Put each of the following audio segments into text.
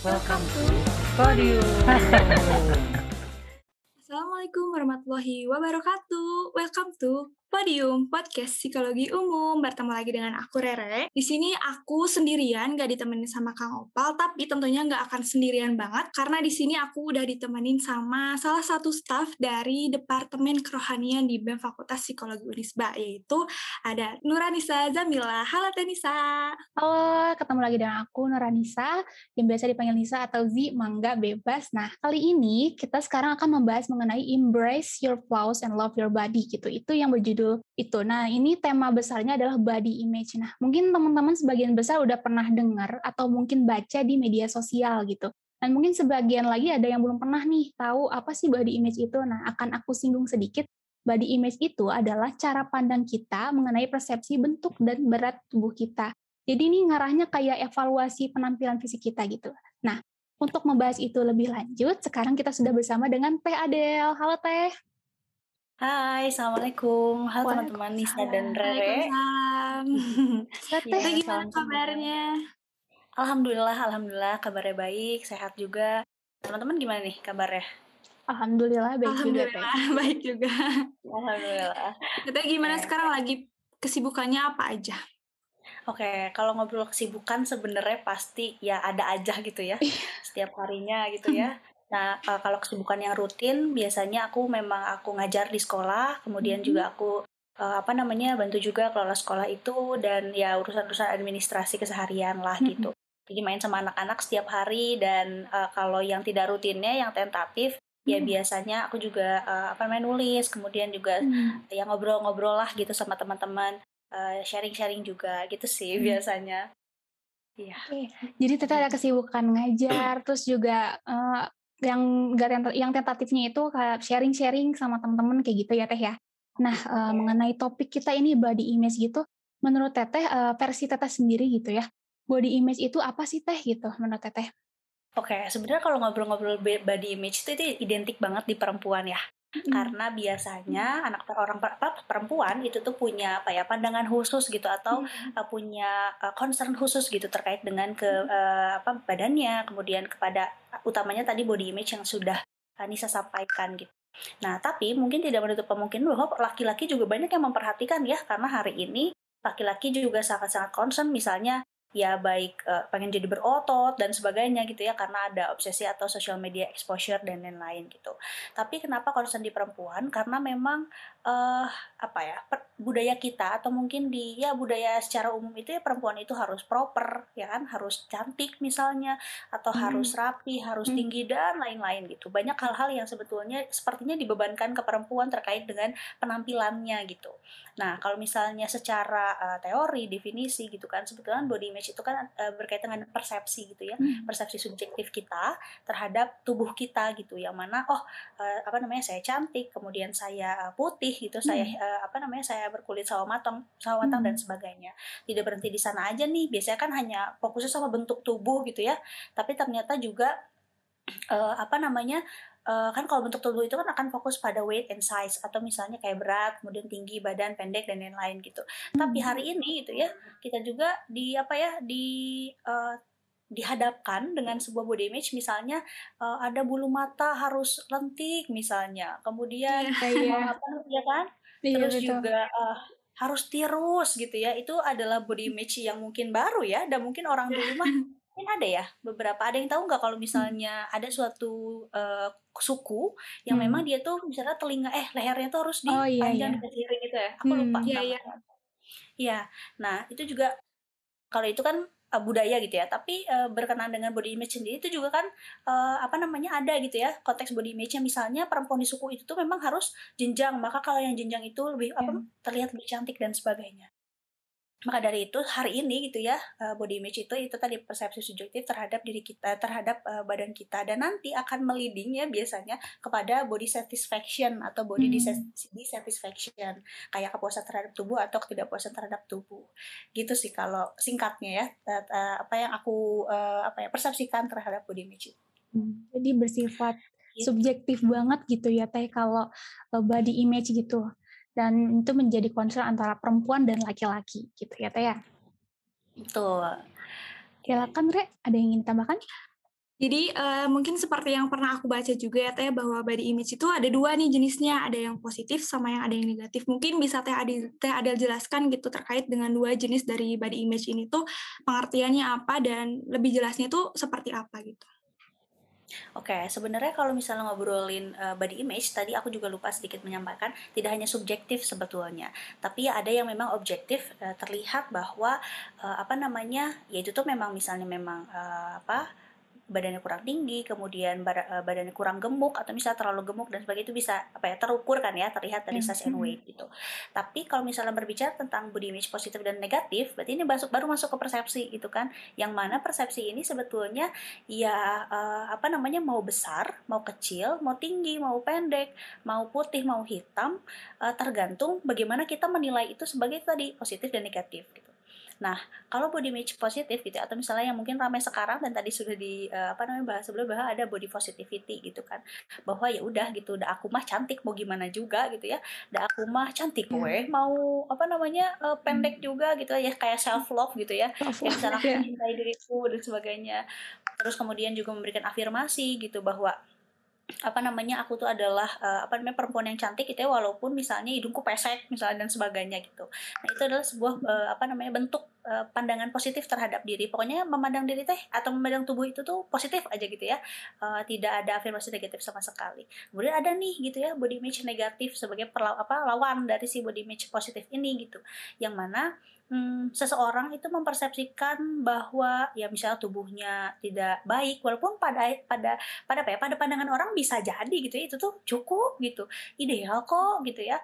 Welcome to Podium. Assalamualaikum warahmatullahi wabarakatuh. Welcome to Podium Podcast Psikologi Umum. Bertemu lagi dengan aku Rere. Di sini aku sendirian, gak ditemenin sama Kang Opal, tapi tentunya gak akan sendirian banget karena di sini aku udah ditemenin sama salah satu staff dari Departemen Kerohanian di BEM Fakultas Psikologi Unisba, yaitu ada Nuranisa Zamila. Halo Tenisa. Halo, ketemu lagi dengan aku Nuranisa, yang biasa dipanggil Nisa atau Z, Mangga Bebas. Nah, kali ini kita sekarang akan membahas mengenai embrace your flaws and love your body gitu. Itu yang berjudul judul itu. Nah, ini tema besarnya adalah body image. Nah, mungkin teman-teman sebagian besar udah pernah dengar atau mungkin baca di media sosial gitu. Dan mungkin sebagian lagi ada yang belum pernah nih tahu apa sih body image itu. Nah, akan aku singgung sedikit. Body image itu adalah cara pandang kita mengenai persepsi bentuk dan berat tubuh kita. Jadi ini ngarahnya kayak evaluasi penampilan fisik kita gitu. Untuk membahas itu lebih lanjut, sekarang kita sudah bersama dengan Teh Adel. Halo Teh. Hai, Assalamualaikum. Halo teman-teman Nisa dan Rere. Teteh, gimana kabarnya? Alhamdulillah, Alhamdulillah kabarnya baik, sehat juga. Teman-teman gimana nih kabarnya? Alhamdulillah baik Alhamdulillah, juga Teh. baik juga. Alhamdulillah. Teteh gimana Oke. sekarang lagi kesibukannya apa aja? Oke, kalau ngobrol kesibukan sebenarnya pasti ya ada aja gitu ya. Setiap harinya gitu ya. Nah, eh, kalau kesibukan yang rutin biasanya aku memang aku ngajar di sekolah, kemudian juga aku eh, apa namanya bantu juga kelola sekolah itu dan ya urusan-urusan administrasi keseharian lah gitu. Jadi main sama anak-anak setiap hari dan eh, kalau yang tidak rutinnya yang tentatif ya Hmm. biasanya aku juga eh, apa namanya nulis, kemudian juga Hmm. ya ngobrol-ngobrol lah gitu sama teman-teman, eh, sharing-sharing juga gitu sih Hmm. biasanya. Iya. Oke, jadi Teteh ada kesibukan ngajar, terus juga eh, yang yang tentatifnya itu kayak sharing-sharing sama teman-teman kayak gitu ya Teh ya. Nah, eh, mengenai topik kita ini body image gitu, menurut Teteh eh, versi Teteh sendiri gitu ya. Body image itu apa sih Teh gitu menurut Teteh? Oke, sebenarnya kalau ngobrol-ngobrol body image itu, itu identik banget di perempuan ya. Hmm. Karena biasanya anak per- orang per- apa, perempuan itu tuh punya apa ya pandangan khusus gitu atau Hmm. uh, punya uh, concern khusus gitu terkait dengan ke uh, apa badannya, kemudian kepada utamanya tadi body image yang sudah uh, Nisa sampaikan gitu. Nah, tapi mungkin tidak menutup kemungkinan bahwa laki-laki juga banyak yang memperhatikan ya karena hari ini laki-laki juga sangat-sangat concern misalnya ya baik uh, pengen jadi berotot dan sebagainya gitu ya karena ada obsesi atau social media exposure dan lain-lain gitu. Tapi kenapa concern di perempuan? Karena memang eh apa ya per- budaya kita atau mungkin di ya budaya secara umum itu ya perempuan itu harus proper ya kan harus cantik misalnya atau Hmm. harus rapi harus Hmm. tinggi dan lain-lain gitu banyak hal-hal yang sebetulnya sepertinya dibebankan ke perempuan terkait dengan penampilannya gitu nah kalau misalnya secara eh, teori definisi gitu kan sebetulnya body image itu kan eh, berkaitan dengan persepsi gitu ya Hmm. persepsi subjektif kita terhadap tubuh kita gitu yang mana oh eh, apa namanya saya cantik kemudian saya putih gitu saya Hmm. eh, apa namanya saya berkulit sawo matang sawo matang dan Hmm. sebagainya tidak berhenti di sana aja nih biasanya kan hanya fokusnya sama bentuk tubuh gitu ya tapi ternyata juga eh, apa namanya eh, kan kalau bentuk tubuh itu kan akan fokus pada weight and size atau misalnya kayak berat kemudian tinggi badan pendek dan lain-lain gitu tapi Hmm. hari ini gitu ya kita juga di apa ya di eh, dihadapkan dengan sebuah body image misalnya eh, ada bulu mata harus lentik misalnya kemudian Iya. eh, apa ya kan Iya, terus betul. juga eh, harus tirus gitu ya itu adalah body image yang mungkin baru ya dan mungkin orang dulu mah mungkin ada ya beberapa ada yang tahu nggak kalau misalnya ada suatu eh, suku yang Hmm. memang dia tuh misalnya telinga eh lehernya tuh harus Oh, iya, dipanjang iya. dikasirin gitu ya aku Hmm. lupa Iya, iya. Iya, nah itu juga kalau itu kan uh, budaya gitu ya, tapi uh, berkenaan dengan body image sendiri itu juga kan uh, apa namanya ada gitu ya konteks body image-nya misalnya perempuan di suku itu tuh memang harus jenjang, maka kalau yang jenjang itu lebih apa Iya. terlihat lebih cantik dan sebagainya. Maka dari itu hari ini gitu ya uh, body image itu itu tadi persepsi subjektif terhadap diri kita, terhadap uh, badan kita dan nanti akan melidingnya biasanya kepada body satisfaction atau body Hmm. dissatis- dissatisfaction kayak kepuasan terhadap tubuh atau ketidakpuasan terhadap tubuh gitu sih kalau singkatnya ya eh, eh, apa yang aku eh, apa ya persepsikan terhadap body image itu. Hmm, Jadi bersifat Gitu. subjektif banget gitu ya Teh kalau eh, body image gitu. Dan itu menjadi concern antara perempuan dan laki-laki gitu ya Teh ya. Betul. Silakan Re, ada yang ingin tambahkan? Jadi uh, mungkin seperti yang pernah aku baca juga ya Teh bahwa body image itu ada dua nih jenisnya, ada yang positif sama yang ada yang negatif. Mungkin bisa Teh Adil, Teh Adil jelaskan gitu terkait dengan dua jenis dari body image ini tuh pengertiannya apa dan lebih jelasnya itu seperti apa gitu. Oke, sebenarnya kalau misalnya ngobrolin uh, body image, tadi aku juga lupa sedikit menyampaikan, tidak hanya subjektif sebetulnya, tapi ada yang memang objektif uh, terlihat bahwa uh, apa namanya, yaitu tuh memang misalnya memang uh, apa badannya kurang tinggi, kemudian eh, badannya kurang gemuk atau misalnya terlalu gemuk dan sebagainya itu bisa apa ya terukur kan ya terlihat dari size and mm-hmm. weight gitu. Tapi kalau misalnya berbicara tentang body image positif dan negatif, berarti ini masuk baru masuk ke persepsi gitu kan. Yang mana persepsi ini sebetulnya ya uh, apa namanya mau besar, mau kecil, mau tinggi, mau pendek, mau putih, mau hitam, uh, tergantung bagaimana kita menilai itu sebagai tadi positif dan negatif gitu. Nah, kalau body image positif gitu atau misalnya yang mungkin ramai sekarang dan tadi sudah di uh, apa namanya bahas sebelum bahwa ada body positivity gitu kan. Bahwa ya udah gitu, udah aku mah cantik mau gimana juga gitu ya. Udah aku mah cantik yeah. weh, mau apa namanya uh, pendek hmm. juga gitu ya kayak self love gitu ya. Yang misalnya yeah. mencintai diriku dan sebagainya. Terus kemudian juga memberikan afirmasi gitu bahwa apa namanya aku tuh adalah uh, apa namanya perempuan yang cantik gitu ya walaupun misalnya hidungku pesek misalnya dan sebagainya gitu. Nah itu adalah sebuah uh, apa namanya bentuk uh, pandangan positif terhadap diri. Pokoknya memandang diri teh atau memandang tubuh itu tuh positif aja gitu ya. Uh, tidak ada afirmasi negatif sama sekali. Kemudian ada nih gitu ya body image negatif sebagai perlaw apa lawan dari si body image positif ini gitu. Yang mana hmm, seseorang itu mempersepsikan bahwa ya misalnya tubuhnya tidak baik walaupun pada pada pada apa ya pada pandangan orang bisa jadi gitu ya itu tuh cukup gitu. Ideal kok gitu ya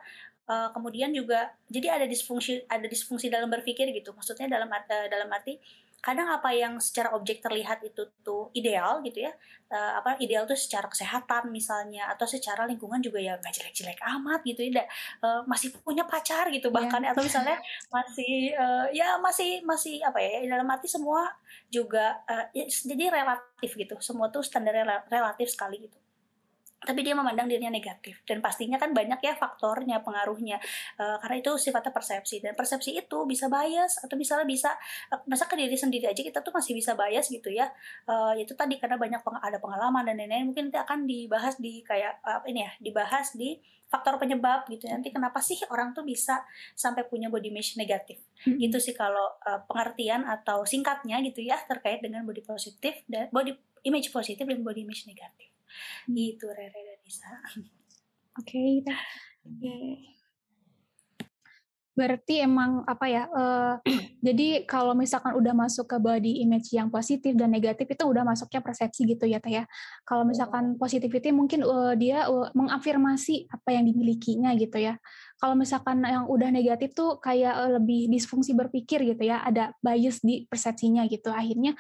uh, kemudian juga jadi ada disfungsi ada disfungsi dalam berpikir gitu maksudnya dalam uh, dalam arti kadang apa yang secara objek terlihat itu tuh ideal gitu ya uh, apa ideal tuh secara kesehatan misalnya atau secara lingkungan juga ya nggak jelek-jelek amat gitu ya uh, masih punya pacar gitu iya. bahkan yeah. atau misalnya masih uh, ya masih masih apa ya dalam arti semua juga uh, ya, jadi relatif gitu semua tuh standarnya relatif sekali gitu tapi dia memandang dirinya negatif. Dan pastinya kan banyak ya faktornya pengaruhnya. Uh, karena itu sifatnya persepsi. Dan persepsi itu bisa bias atau misalnya bisa uh, masa ke diri sendiri aja kita tuh masih bisa bias gitu ya. Uh, itu tadi karena banyak peng ada pengalaman dan lain-lain. Mungkin nanti akan dibahas di kayak uh, ini ya dibahas di faktor penyebab gitu. Nanti kenapa sih orang tuh bisa sampai punya body image negatif? Hmm. gitu sih kalau uh, pengertian atau singkatnya gitu ya terkait dengan body positif dan body image positif dan body image negatif Hmm. Gitu Rere dan Nisa. Oke, okay, oke. Berarti emang apa ya? Uh, jadi kalau misalkan udah masuk ke body image yang positif dan negatif itu udah masuknya persepsi gitu ya teh ya. Kalau misalkan positivity mungkin uh, dia uh, mengafirmasi apa yang dimilikinya gitu ya. Kalau misalkan yang udah negatif tuh kayak uh, lebih disfungsi berpikir gitu ya, ada bias di persepsinya gitu. Akhirnya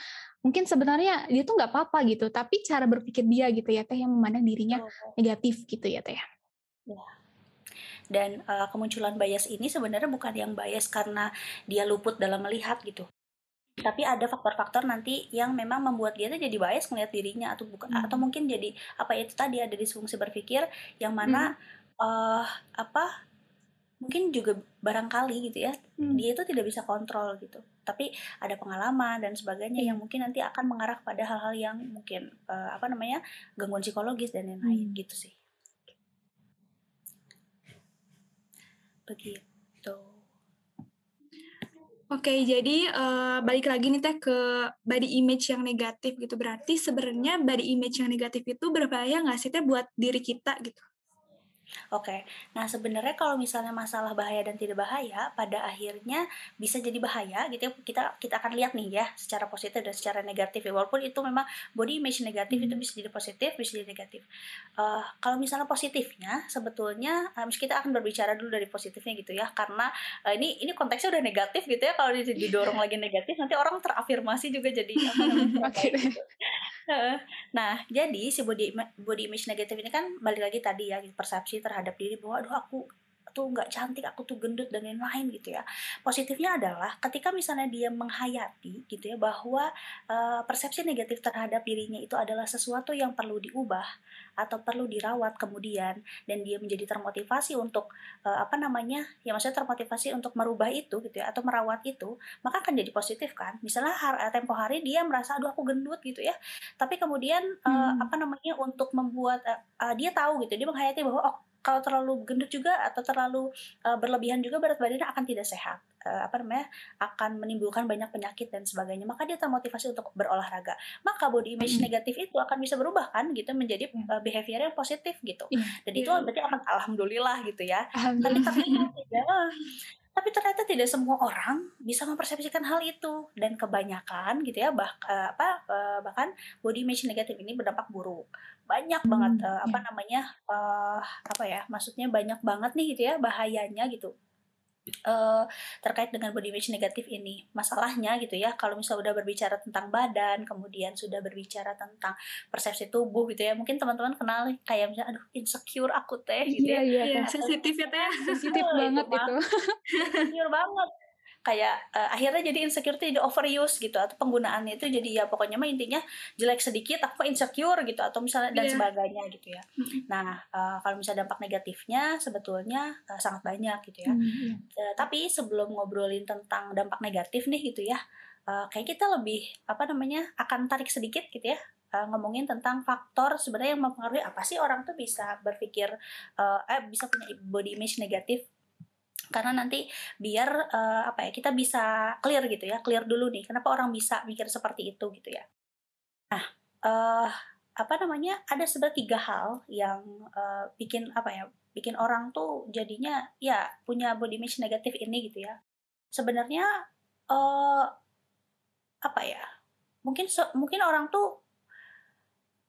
mungkin sebenarnya dia tuh nggak apa-apa gitu, tapi cara berpikir dia gitu ya teh yang memandang dirinya negatif gitu ya teh. Ya. Dan uh, kemunculan bias ini sebenarnya bukan yang bias karena dia luput dalam melihat gitu. Tapi ada faktor-faktor nanti yang memang membuat dia tuh jadi bias melihat dirinya atau bukan hmm. atau mungkin jadi apa ya itu tadi ada disfungsi berpikir yang mana hmm. uh, apa mungkin juga barangkali gitu ya hmm. dia itu tidak bisa kontrol gitu tapi ada pengalaman dan sebagainya hmm. yang mungkin nanti akan mengarah pada hal-hal yang mungkin uh, apa namanya gangguan psikologis dan lain-lain hmm. gitu sih begitu Oke, jadi uh, balik lagi nih teh ke body image yang negatif gitu. Berarti sebenarnya body image yang negatif itu berbahaya nggak sih teh buat diri kita gitu? Oke, nah sebenarnya kalau misalnya masalah bahaya dan tidak bahaya, pada akhirnya bisa jadi bahaya gitu ya. Kita kita akan lihat nih ya secara positif dan secara negatif ya. Walaupun itu memang body image negatif itu hmm. bisa jadi positif, bisa jadi negatif. Uh, kalau misalnya positifnya, sebetulnya um, kita akan berbicara dulu dari positifnya gitu ya. Karena uh, ini ini konteksnya udah negatif gitu ya. Kalau didorong lagi negatif, nanti orang terafirmasi juga jadi apa namanya gitu. Nah, jadi si body body image negatif ini kan balik lagi tadi ya persepsi terhadap diri bahwa aduh aku tuh nggak cantik aku tuh gendut dan lain-lain gitu ya. Positifnya adalah ketika misalnya dia menghayati gitu ya bahwa uh, persepsi negatif terhadap dirinya itu adalah sesuatu yang perlu diubah atau perlu dirawat kemudian dan dia menjadi termotivasi untuk uh, apa namanya ya maksudnya termotivasi untuk merubah itu gitu ya atau merawat itu maka akan jadi positif kan. Misalnya har tempo hari dia merasa aduh aku gendut gitu ya. Tapi kemudian uh, apa namanya untuk membuat uh, uh, dia tahu gitu dia menghayati bahwa oh kalau terlalu gendut juga atau terlalu uh, berlebihan juga berat badannya akan tidak sehat. Uh, apa namanya akan menimbulkan banyak penyakit dan sebagainya. Maka dia termotivasi untuk berolahraga. Maka body image hmm. negatif itu akan bisa berubah kan gitu menjadi uh, behavior yang positif gitu. Yeah. dan itu yeah. berarti akan alhamdulillah gitu ya. Tapi ternyata tidak. Tapi ternyata tidak semua orang bisa mempersepsikan hal itu. Dan kebanyakan gitu ya bah apa bahkan body image negatif ini berdampak buruk banyak hmm, banget uh, apa namanya uh, apa ya maksudnya banyak banget nih gitu ya bahayanya gitu. Uh, terkait dengan body image negatif ini. Masalahnya gitu ya kalau misalnya udah berbicara tentang badan kemudian sudah berbicara tentang persepsi tubuh gitu ya mungkin teman-teman kenal kayak misalnya aduh insecure aku teh gitu iya, ya. iya, iya, sensitif ya teh. Sensitif banget itu, itu. insecure banget kayak uh, akhirnya jadi insecure itu jadi overuse gitu atau penggunaannya itu jadi ya pokoknya mah intinya jelek sedikit aku insecure gitu atau misalnya dan yeah. sebagainya gitu ya. Nah uh, kalau misalnya dampak negatifnya sebetulnya uh, sangat banyak gitu ya. Mm-hmm. Uh, tapi sebelum ngobrolin tentang dampak negatif nih gitu ya, uh, kayak kita lebih apa namanya akan tarik sedikit gitu ya uh, ngomongin tentang faktor sebenarnya yang mempengaruhi apa sih orang tuh bisa berpikir uh, eh bisa punya body image negatif karena nanti biar uh, apa ya kita bisa clear gitu ya clear dulu nih kenapa orang bisa mikir seperti itu gitu ya. Nah uh, apa namanya ada sebenarnya tiga hal yang uh, bikin apa ya bikin orang tuh jadinya ya punya body image negatif ini gitu ya. Sebenarnya uh, apa ya mungkin mungkin orang tuh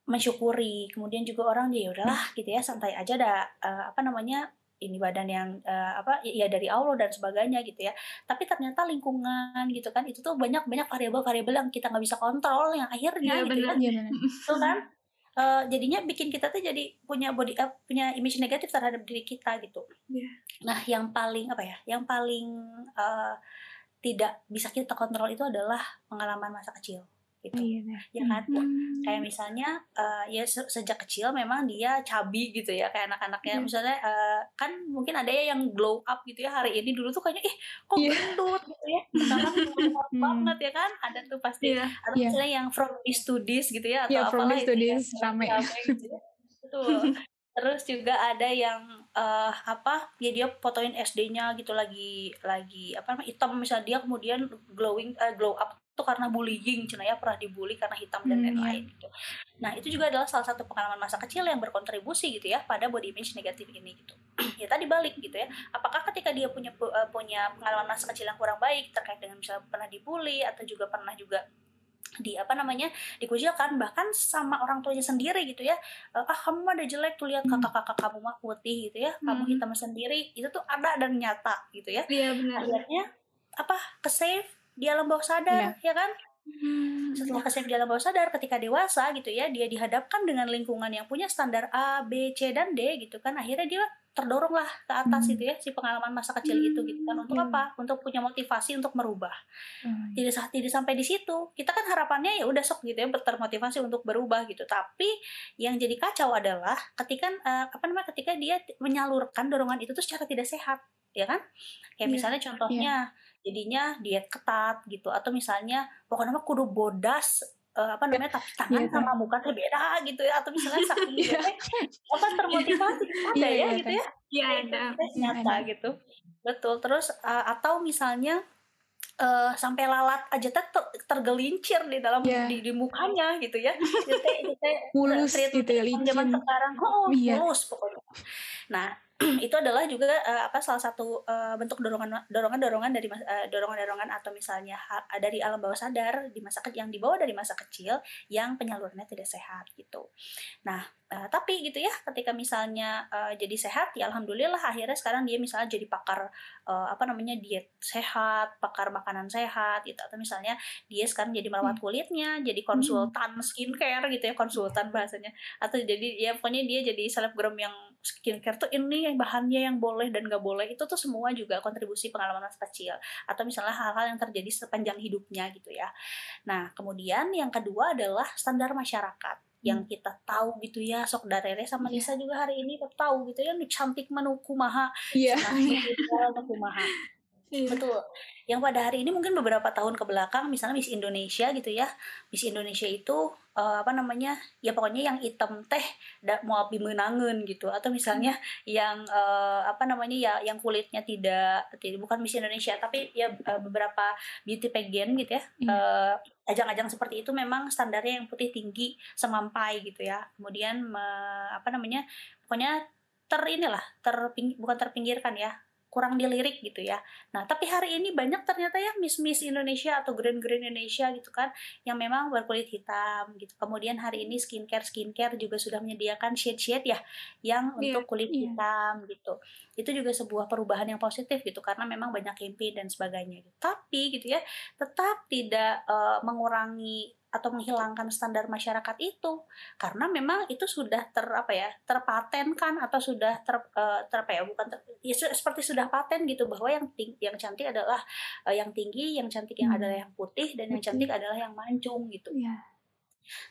mensyukuri kemudian juga orang ya udahlah gitu ya santai aja ada uh, apa namanya ini badan yang uh, apa ya dari Allah dan sebagainya gitu ya. Tapi ternyata lingkungan gitu kan itu tuh banyak banyak variabel-variabel yang kita nggak bisa kontrol yang akhirnya ya, gitu bener, ya, itu kan? Uh, jadinya bikin kita tuh jadi punya body uh, punya image negatif terhadap diri kita gitu. Yeah. nah yang paling apa ya yang paling uh, tidak bisa kita kontrol itu adalah pengalaman masa kecil gitu iya, ya kan hmm. kayak misalnya uh, ya se sejak kecil memang dia cabi gitu ya kayak anak-anaknya hmm. misalnya uh, kan mungkin ada ya yang glow up gitu ya hari ini dulu tuh kayaknya ih kok yeah. gendut gitu ya sekarang hmm. banget ya kan ada tuh pasti yeah. atau yeah. misalnya yang from this to this gitu ya atau yeah, from this to this ya, rame, gitu ya. terus juga ada yang uh, apa ya dia fotoin SD-nya gitu lagi lagi apa namanya hitam misalnya dia kemudian glowing uh, glow up itu karena bullying cina ya pernah dibully karena hitam dan hmm, lain-lain hmm, gitu. Nah itu juga adalah salah satu pengalaman masa kecil yang berkontribusi gitu ya pada body image negatif ini gitu. Ya tadi balik gitu ya apakah ketika dia punya uh, punya pengalaman masa kecil yang kurang baik terkait dengan misalnya pernah dibully atau juga pernah juga di apa namanya dikucilkan bahkan sama orang tuanya sendiri gitu ya eh, ah kamu ada jelek tuh lihat hmm. kakak-kakak kamu mah putih gitu ya kamu hmm. hitam sendiri itu tuh ada dan nyata gitu ya. Iya benar. Akhirnya apa ke save di alam bawah sadar yeah. ya kan hmm. setelah kesehatan di alam bawah sadar ketika dewasa gitu ya dia dihadapkan dengan lingkungan yang punya standar A B C dan D gitu kan akhirnya dia terdorong lah ke atas hmm. gitu ya si pengalaman masa kecil hmm. itu gitu kan untuk yeah. apa untuk punya motivasi untuk merubah hmm. tidak tidak sampai di situ kita kan harapannya ya udah sok gitu ya termotivasi untuk berubah gitu tapi yang jadi kacau adalah ketika uh, apa namanya ketika dia menyalurkan dorongan itu tuh secara tidak sehat ya kan kayak yeah. misalnya contohnya yeah jadinya diet ketat gitu. Atau misalnya pokoknya mah kudu bodas uh, apa namanya tapi tangan yeah, sama muka tuh beda gitu ya. Atau misalnya saking yeah. apa termotivasi ada yeah, ya yeah, gitu ya. Iya ada nyata gitu. Betul. Terus uh, atau misalnya uh, sampai lalat aja ter tergelincir di dalam yeah. di, di mukanya gitu ya. Itu teh mulus gitu ya zaman sekarang. Oh yeah. mulus pokoknya. Nah itu adalah juga uh, apa salah satu uh, bentuk dorongan dorongan dorongan dari uh, dorongan dorongan atau misalnya ha, dari alam bawah sadar di masa kecil yang dibawa dari masa kecil yang penyalurannya tidak sehat gitu. Nah uh, tapi gitu ya ketika misalnya uh, jadi sehat ya alhamdulillah akhirnya sekarang dia misalnya jadi pakar uh, apa namanya diet sehat, pakar makanan sehat gitu atau misalnya dia sekarang jadi merawat hmm. kulitnya, jadi konsultan skincare gitu ya konsultan bahasanya atau jadi ya pokoknya dia jadi selebgram yang skincare tuh ini bahannya yang boleh dan gak boleh itu tuh semua juga kontribusi pengalaman masa kecil atau misalnya hal-hal yang terjadi sepanjang hidupnya gitu ya nah kemudian yang kedua adalah standar masyarakat yang Hmm. kita tahu gitu ya sok darere sama Iya. Lisa juga hari ini tahu gitu ya "Nih cantik manuku maha Iya. nah itu kumaha Iya. Betul. Yang pada hari ini mungkin beberapa tahun ke belakang, misalnya Miss Indonesia gitu ya. Miss Indonesia itu eh, apa namanya? Ya pokoknya yang hitam teh da, mau bimenangen gitu. Atau misalnya yang eh, apa namanya ya yang kulitnya tidak tidak bukan Miss Indonesia tapi ya eh, beberapa beauty pageant gitu ya. Iya. Eh, ajang-ajang seperti itu memang standarnya yang putih tinggi semampai gitu ya. Kemudian me- apa namanya? Pokoknya ter inilah terping bukan terpinggirkan ya kurang dilirik gitu ya. Nah, tapi hari ini banyak ternyata ya Miss Miss Indonesia atau Grand Grand Indonesia gitu kan yang memang berkulit hitam gitu. Kemudian hari ini skincare skincare juga sudah menyediakan shade shade ya yang Iya, untuk kulit iya. hitam gitu. Itu juga sebuah perubahan yang positif gitu karena memang banyak campaign dan sebagainya gitu. Tapi gitu ya, tetap tidak eh, mengurangi atau menghilangkan standar masyarakat itu karena memang itu sudah ter apa ya terpatenkan atau sudah ter, eh, ter apa ya bukan ter, ya, seperti sudah paten gitu bahwa yang ting, yang cantik adalah eh, yang tinggi yang cantik yang Hmm. adalah yang putih dan yang cantik adalah yang mancung gitu Iya.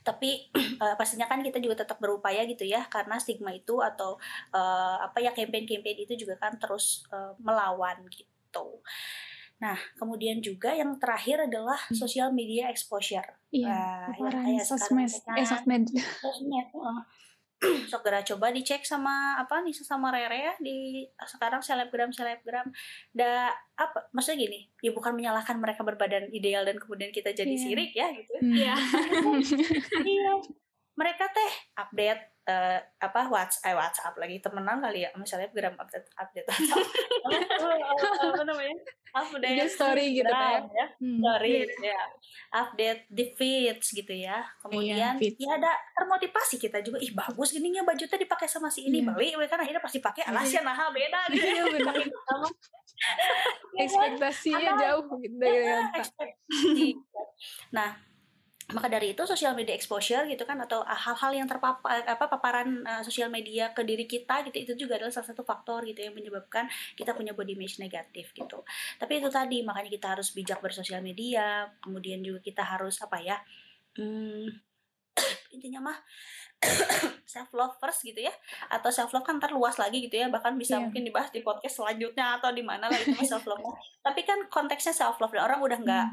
tapi eh, pastinya kan kita juga tetap berupaya gitu ya karena stigma itu atau eh, apa ya campaign-campaign itu juga kan terus eh, melawan gitu nah kemudian juga yang terakhir adalah social media exposure Iya. Nah, Paparan kayak sekarang sosmed, eh sosmed. sosmed segera coba dicek sama apa nih sama Rere ya di sekarang selebgram selebgram da apa maksudnya gini ya bukan menyalahkan mereka berbadan ideal dan kemudian kita jadi Iya. sirik ya gitu Hmm. Iya. iya mereka teh update eh, apa WhatsApp, eh, WhatsApp lagi temenan kali ya misalnya selebgram update update WhatsApp. apa namanya update story gitu kan. ya Hmm. story ya update di feeds gitu ya kemudian feeds. ya ada termotivasi kita juga ih bagus gini ya baju teh dipakai sama si ini Iya. beli we kan akhirnya pasti pakai alasnya nah beda gitu Iya. Ekspektasinya jauh gitu Iya, ekspektasi. nah maka dari itu social media exposure gitu kan atau hal-hal yang terpapar apa paparan uh, sosial media ke diri kita gitu itu juga adalah salah satu faktor gitu yang menyebabkan kita punya body image negatif gitu. Tapi itu tadi makanya kita harus bijak bersosial media kemudian juga kita harus apa ya hmm, intinya mah self love first gitu ya atau self love kan ntar luas lagi gitu ya bahkan bisa Iya. mungkin dibahas di podcast selanjutnya atau di mana lah itu self love tapi kan konteksnya self love dan orang udah nggak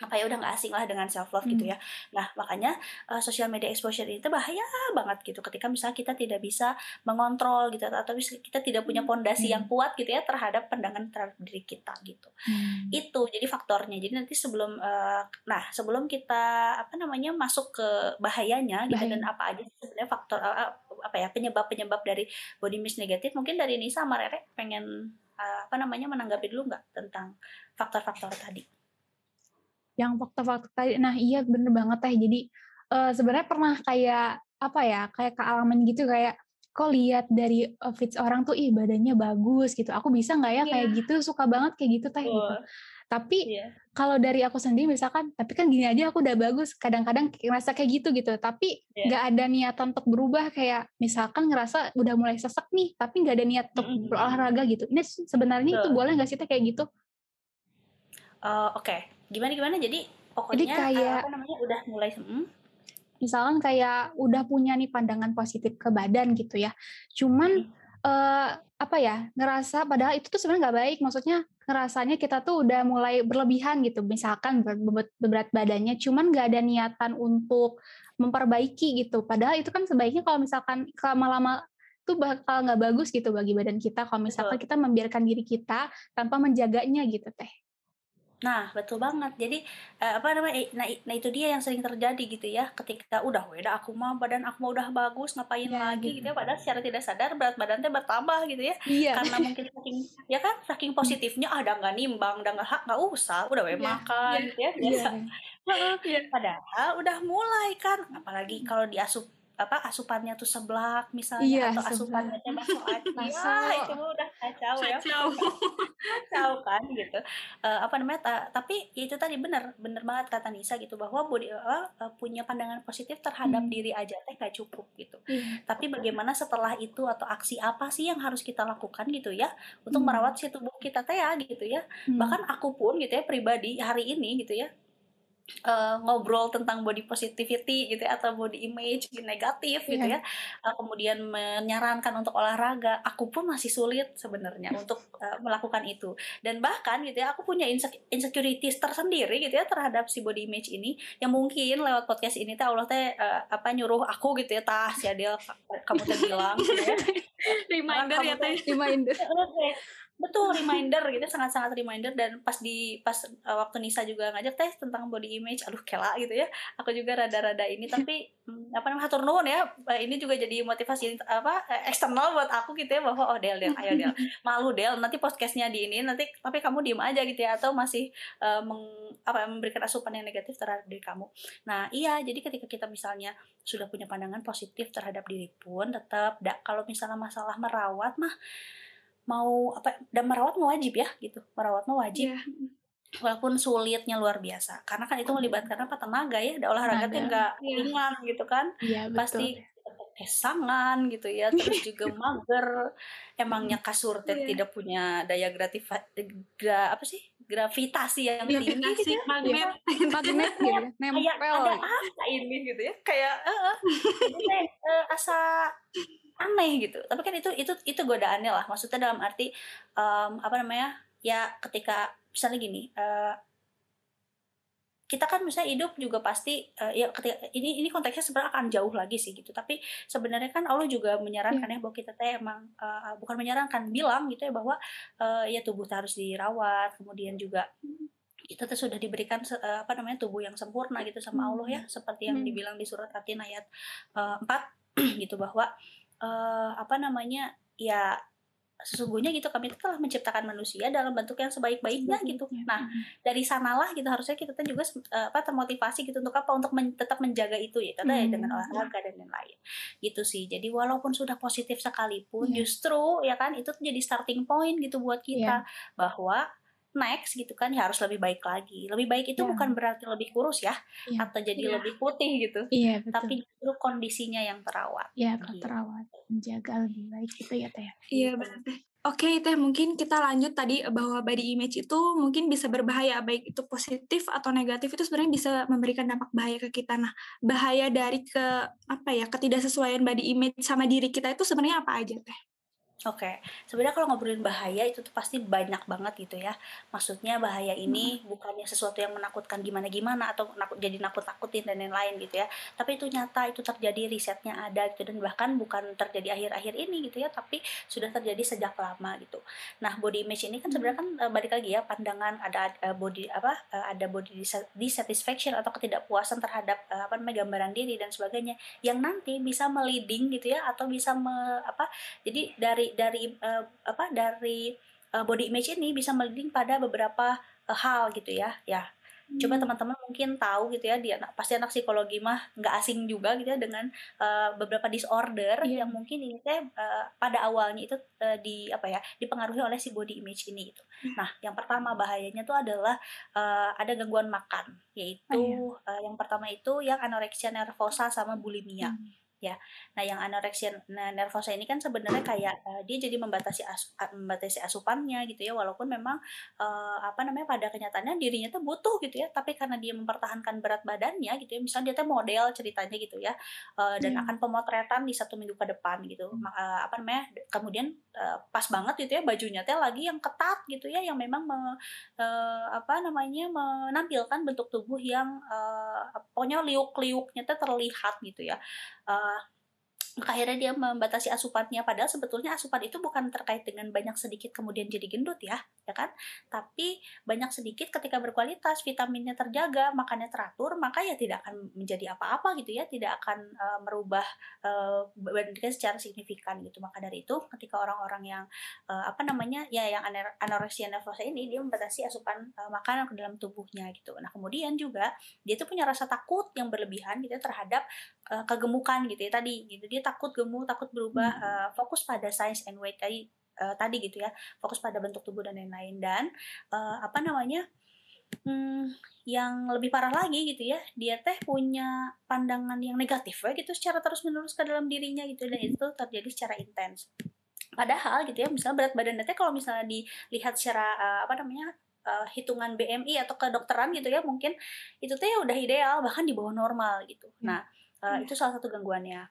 apa ya udah nggak asing lah dengan self love gitu Hmm. ya nah makanya uh, social media exposure ini tuh bahaya banget gitu ketika misalnya kita tidak bisa mengontrol gitu atau kita tidak punya pondasi Hmm. yang kuat gitu ya terhadap pandangan terhadap diri kita gitu Hmm. itu jadi faktornya jadi nanti sebelum eh, nah sebelum kita apa namanya masuk ke bahayanya gitu Bahaya. dan apa aja sebenarnya faktor eh, apa ya penyebab penyebab dari body image negatif mungkin dari Nisa sama Rere pengen eh, apa namanya menanggapi dulu nggak tentang faktor-faktor tadi yang fakta-fakta tadi nah iya bener banget teh jadi eh, sebenarnya pernah kayak apa ya kayak kealaman gitu kayak kok lihat dari eh, feeds orang tuh ih badannya bagus gitu aku bisa nggak ya kayak Iya. gitu suka banget kayak gitu teh gitu tapi Iya. kalau dari aku sendiri misalkan tapi kan gini aja aku udah bagus kadang-kadang ngerasa kayak gitu gitu tapi Iya. nggak ada niatan untuk berubah kayak misalkan ngerasa udah mulai sesek nih tapi nggak ada niat untuk Mm-mm. berolahraga gitu ini sebenarnya itu Betul. boleh nggak sih teh kayak gitu Eh, oke gimana gimana? Jadi pokoknya eh, kayak- apa namanya udah mulai hmm, misalkan kayak udah punya nih pandangan positif ke badan gitu ya. Cuman eh, apa ya ngerasa padahal itu tuh sebenarnya nggak baik. Maksudnya ngerasanya kita tuh udah mulai berlebihan gitu. Misalkan berat, berat- badannya. Cuman nggak ada niatan untuk memperbaiki gitu. Padahal itu kan sebaiknya kalau misalkan lama-lama itu bakal nggak bagus gitu bagi badan kita. Kalau misalkan kita membiarkan diri kita tanpa menjaganya gitu teh Nah, betul banget. Jadi eh, apa namanya? Nah, nah itu dia yang sering terjadi gitu ya. Ketika udah weda aku mah badan aku mah udah bagus, ngapain Ya, lagi gitu. gitu ya. Padahal secara tidak sadar berat badan teh bertambah gitu ya. iya Karena mungkin saking ya kan saking positifnya ah udah nggak nimbang, udah nggak hak nggak usah, udah we Iya, makan iya, gitu ya. Biasa. Heeh, Padahal udah mulai kan, apalagi kalau diasup apa asupannya tuh seblak misalnya Iya, atau seblak. asupannya teh bakso ya itu udah kacau ya Kacau. kacau kan gitu Eh, apa namanya ta- tapi ya itu tadi benar benar banget kata Nisa gitu bahwa body eh, eh, punya pandangan positif terhadap Hmm. diri aja teh gak cukup gitu Iya. tapi bagaimana setelah itu atau aksi apa sih yang harus kita lakukan gitu ya untuk Hmm. merawat si tubuh kita teh ya gitu ya Hmm. bahkan aku pun gitu ya pribadi hari ini gitu ya eh, ngobrol tentang body positivity gitu ya atau body image negatif gitu Iya. ya Eh, kemudian menyarankan untuk olahraga aku pun masih sulit sebenarnya untuk eh, melakukan itu dan bahkan gitu ya aku punya insec- insecurities tersendiri gitu ya terhadap si body image ini yang mungkin lewat podcast ini teh Allah teh eh, apa nyuruh aku gitu ya tah si Adel kamu teh bilang gitu ya Reminder ya teh. Reminder. Betul reminder gitu sangat-sangat reminder. Dan pas di pas uh, waktu Nisa juga ngajak teh tentang body image. Aduh kela gitu ya. Aku juga rada-rada ini tapi hmm, apa namanya hatur nuhun ya. Uh, ini juga jadi motivasi apa eh, eksternal buat aku gitu ya bahwa oh Del Del ayo Del. Malu Del nanti podcastnya di ini nanti tapi kamu diem aja gitu ya atau masih uh, meng, apa memberikan asupan yang negatif terhadap diri kamu. Nah iya jadi ketika kita misalnya sudah punya pandangan positif terhadap diri pun tetap da- kalau misalnya masalah merawat mah mau apa dan merawat mau wajib ya gitu merawat mau wajib Iya. walaupun sulitnya luar biasa karena kan itu melibatkan apa tenaga ya ada olahraga tuh nggak Iya. ringan gitu kan Iya, betul. pasti kesangan gitu ya terus juga mager emangnya kasur teh Iya. tidak punya daya gratifa, gra, apa sih gravitasi yang tinggi gitu ya. magnet. magnet gitu ya, kayak nempel ada apa ini gitu ya kayak jadi teh, eh, asa aneh gitu. Tapi kan itu itu itu godaannya lah. Maksudnya dalam arti em, apa namanya ya ketika misalnya gini eh, kita kan misalnya hidup juga pasti eh, ya ketika ini ini konteksnya sebenarnya akan jauh lagi sih gitu. Tapi sebenarnya kan Allah juga menyarankan ya bahwa kita teh emang eh, bukan menyarankan bilang gitu ya bahwa eh, ya tubuh harus dirawat kemudian juga kita tuh sudah diberikan eh, apa namanya tubuh yang sempurna gitu sama Allah ya. Seperti yang Hmm. dibilang di surat Atin ayat eh, 4 gitu bahwa eh, apa namanya ya sesungguhnya gitu kami telah menciptakan manusia dalam bentuk yang sebaik-baiknya gitu. Iya. Nah, dari sanalah gitu harusnya kita tuh juga eh, apa termotivasi gitu untuk apa untuk men- tetap menjaga itu ya tadi Hmm. dengan olahraga dan lain-lain gitu sih jadi walaupun sudah positif sekalipun Iya. justru ya kan itu tuh jadi starting point gitu buat kita Iya. bahwa next gitu kan ya harus lebih baik lagi lebih baik itu Iya. bukan berarti lebih kurus ya Iya. atau jadi Iya. lebih putih gitu Iya, betul. tapi justru kondisinya yang terawat ya gitu. terawat, menjaga lebih baik gitu ya teh. Iya benar teh. Oke teh mungkin kita lanjut tadi bahwa body image itu mungkin bisa berbahaya baik itu positif atau negatif itu sebenarnya bisa memberikan dampak bahaya ke kita. Nah bahaya dari ke apa ya ketidaksesuaian body image sama diri kita itu sebenarnya apa aja teh? Oke, sebenarnya kalau ngobrolin bahaya itu tuh pasti banyak banget gitu ya. Maksudnya bahaya ini bukannya sesuatu yang menakutkan gimana-gimana atau nakut jadi nakut-nakutin dan lain-lain gitu ya. Tapi itu nyata, itu terjadi, risetnya ada gitu dan bahkan bukan terjadi akhir-akhir ini gitu ya, tapi sudah terjadi sejak lama gitu. Nah, body image ini kan sebenarnya kan eh, balik lagi ya pandangan ada eh, body apa eh, ada body dissatisfaction atau ketidakpuasan terhadap apa namanya gambaran diri dan sebagainya yang nanti bisa meliding gitu ya atau bisa me, apa jadi dari dari eh, apa dari eh, body image ini bisa meliding pada beberapa eh, hal gitu ya ya coba Hmm. teman-teman mungkin tahu gitu ya dia pasti anak psikologi mah nggak asing juga gitu ya dengan eh, beberapa disorder Iya. yang mungkin ini teh eh, pada awalnya itu eh, di apa ya dipengaruhi oleh si body image ini gitu nah yang pertama bahayanya tuh adalah eh, ada gangguan makan yaitu Oh, iya. eh, yang pertama itu yang anoreksia nervosa sama bulimia Hmm. Ya. Nah, yang anoreksia nah, nervosa ini kan sebenarnya kayak eh, dia jadi membatasi asu- membatasi asupannya gitu ya walaupun memang eh, apa namanya pada kenyataannya dirinya tuh butuh gitu ya, tapi karena dia mempertahankan berat badannya gitu ya, misalnya dia tuh model ceritanya gitu ya. eh, dan Hmm. akan pemotretan di satu minggu ke depan gitu. Ma- eh, apa namanya? Kemudian eh, pas banget gitu ya bajunya teh lagi yang ketat gitu ya yang memang me- eh, apa namanya menampilkan bentuk tubuh yang eh, pokoknya liuk-liuknya teh terlihat gitu ya. Maka akhirnya dia membatasi asupannya. Padahal sebetulnya asupan itu bukan terkait dengan banyak sedikit kemudian jadi gendut ya ya kan? Tapi banyak sedikit ketika berkualitas vitaminnya terjaga makannya teratur maka ya tidak akan menjadi apa-apa gitu ya tidak akan uh, merubah uh, badan kita secara signifikan gitu. Maka dari itu ketika orang-orang yang uh, apa namanya ya yang anoreksia nervosa ini dia membatasi asupan uh, makanan ke dalam tubuhnya gitu. Nah kemudian juga dia tuh punya rasa takut yang berlebihan gitu ya, terhadap uh, kegemukan gitu ya tadi gitu. Dia takut gemuk takut berubah uh, fokus pada size and weight tadi uh, tadi gitu ya fokus pada bentuk tubuh dan lain-lain. Dan uh, apa namanya hmm, yang lebih parah lagi gitu ya dia teh punya pandangan yang negatif ya gitu secara terus menerus ke dalam dirinya gitu. Dan itu terjadi secara intens. Padahal gitu ya misalnya berat badan teh kalau misalnya dilihat secara uh, apa namanya uh, hitungan BMI atau kedokteran gitu ya mungkin itu teh udah ideal bahkan di bawah normal gitu. Hmm. nah uh, itu salah satu gangguannya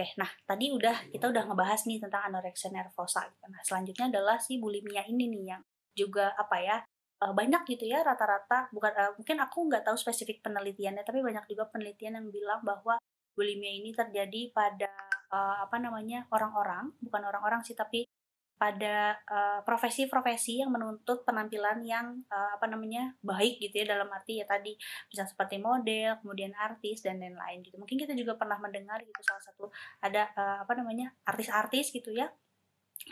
Oke, nah tadi udah kita udah ngebahas nih tentang anoreksia nervosa. Gitu. Nah selanjutnya adalah si bulimia ini nih yang juga apa ya uh, banyak gitu ya rata-rata bukan uh, mungkin aku nggak tahu spesifik penelitiannya tapi banyak juga penelitian yang bilang bahwa bulimia ini terjadi pada uh, apa namanya orang-orang bukan orang-orang sih tapi pada profesi-profesi uh, yang menuntut penampilan yang uh, apa namanya baik gitu ya dalam arti ya tadi bisa seperti model kemudian artis dan lain-lain gitu. Mungkin kita juga pernah mendengar gitu salah satu ada uh, apa namanya artis-artis gitu ya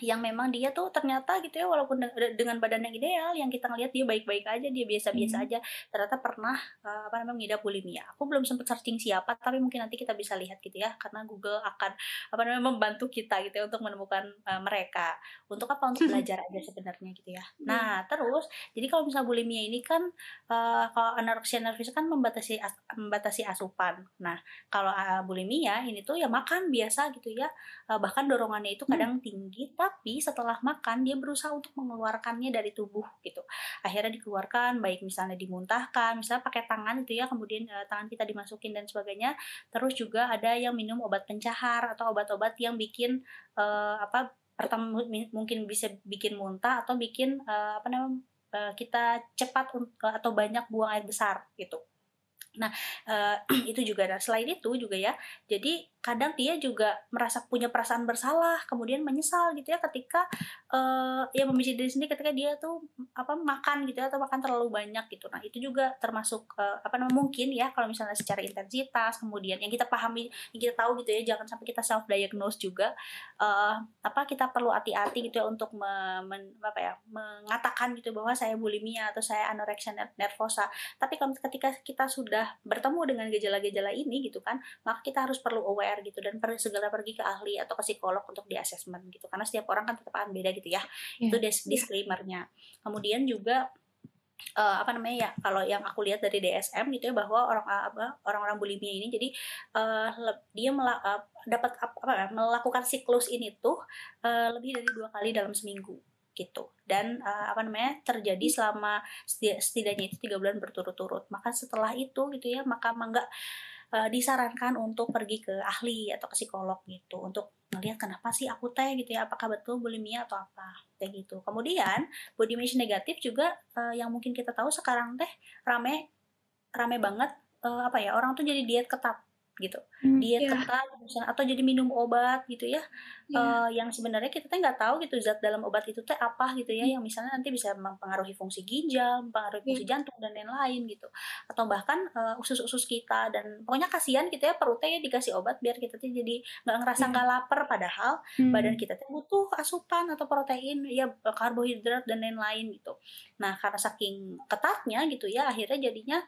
yang memang dia tuh ternyata gitu ya walaupun dengan badan yang ideal yang kita ngelihat dia baik-baik aja dia biasa-biasa hmm. aja ternyata pernah uh, apa namanya mengidap bulimia aku belum sempat searching siapa tapi mungkin nanti kita bisa lihat gitu ya karena Google akan apa namanya membantu kita gitu ya untuk menemukan uh, mereka untuk apa untuk belajar aja sebenarnya gitu ya hmm. nah terus jadi kalau misalnya bulimia ini kan uh, kalau anoreksia nervus kan membatasi as membatasi asupan nah kalau uh, bulimia ini tuh ya makan biasa gitu ya uh, bahkan dorongannya itu kadang hmm. tinggi tapi setelah makan dia berusaha untuk mengeluarkannya dari tubuh gitu. Akhirnya dikeluarkan baik misalnya dimuntahkan misalnya pakai tangan itu ya kemudian uh, tangan kita dimasukin dan sebagainya. Terus juga ada yang minum obat pencahar atau obat-obat yang bikin uh, apa pertama mungkin bisa bikin muntah atau bikin uh, apa namanya uh, kita cepat atau banyak buang air besar gitu. Nah, uh, itu juga. Nah, selain itu juga ya, jadi kadang dia juga merasa punya perasaan bersalah, kemudian menyesal gitu ya ketika uh, ya membenci diri sendiri ketika dia tuh apa makan gitu ya atau makan terlalu banyak gitu. Nah, itu juga termasuk uh, apa namanya mungkin ya kalau misalnya secara intensitas, kemudian yang kita pahami, yang kita tahu gitu ya, jangan sampai kita self diagnose juga uh, apa kita perlu hati-hati gitu ya untuk me, men, apa ya, mengatakan gitu bahwa saya bulimia atau saya anoreksia nervosa. Tapi kalau ketika kita sudah bertemu dengan gejala-gejala ini gitu kan maka kita harus perlu aware gitu dan per, segala pergi ke ahli atau ke psikolog untuk di assessment gitu. Karena setiap orang kan tetap akan beda gitu ya. Yeah. itu dis disclaimernya. Kemudian juga uh, apa namanya ya kalau yang aku lihat dari DSM gitu ya bahwa orang apa orang-orang bulimia ini jadi uh, dia melak, uh, dapat apa, apa melakukan siklus ini tuh uh, lebih dari dua kali dalam seminggu gitu. Dan uh, apa namanya terjadi selama setidaknya itu tiga bulan berturut-turut. Maka setelah itu gitu ya maka mangga uh, disarankan untuk pergi ke ahli atau ke psikolog gitu untuk melihat kenapa sih aku teh gitu ya apakah betul bulimia atau apa kayak gitu. Kemudian body image negatif juga uh, yang mungkin kita tahu sekarang teh rame rame banget uh, apa ya orang tuh jadi diet ketat gitu hmm, diet yeah. ketat misalnya atau jadi minum obat gitu ya yeah. uh, yang sebenarnya kita tuh nggak tahu gitu zat dalam obat itu teh apa gitu ya hmm. yang misalnya nanti bisa mempengaruhi fungsi ginjal mempengaruhi fungsi yeah. jantung dan lain-lain gitu atau bahkan uh, usus-usus kita dan pokoknya kasihan gitu ya perutnya ya dikasih obat biar kita tuh jadi nggak ngerasa iya. nggak yeah. lapar padahal hmm. badan kita tuh butuh asupan atau protein ya karbohidrat dan lain-lain gitu nah karena saking ketatnya gitu ya akhirnya jadinya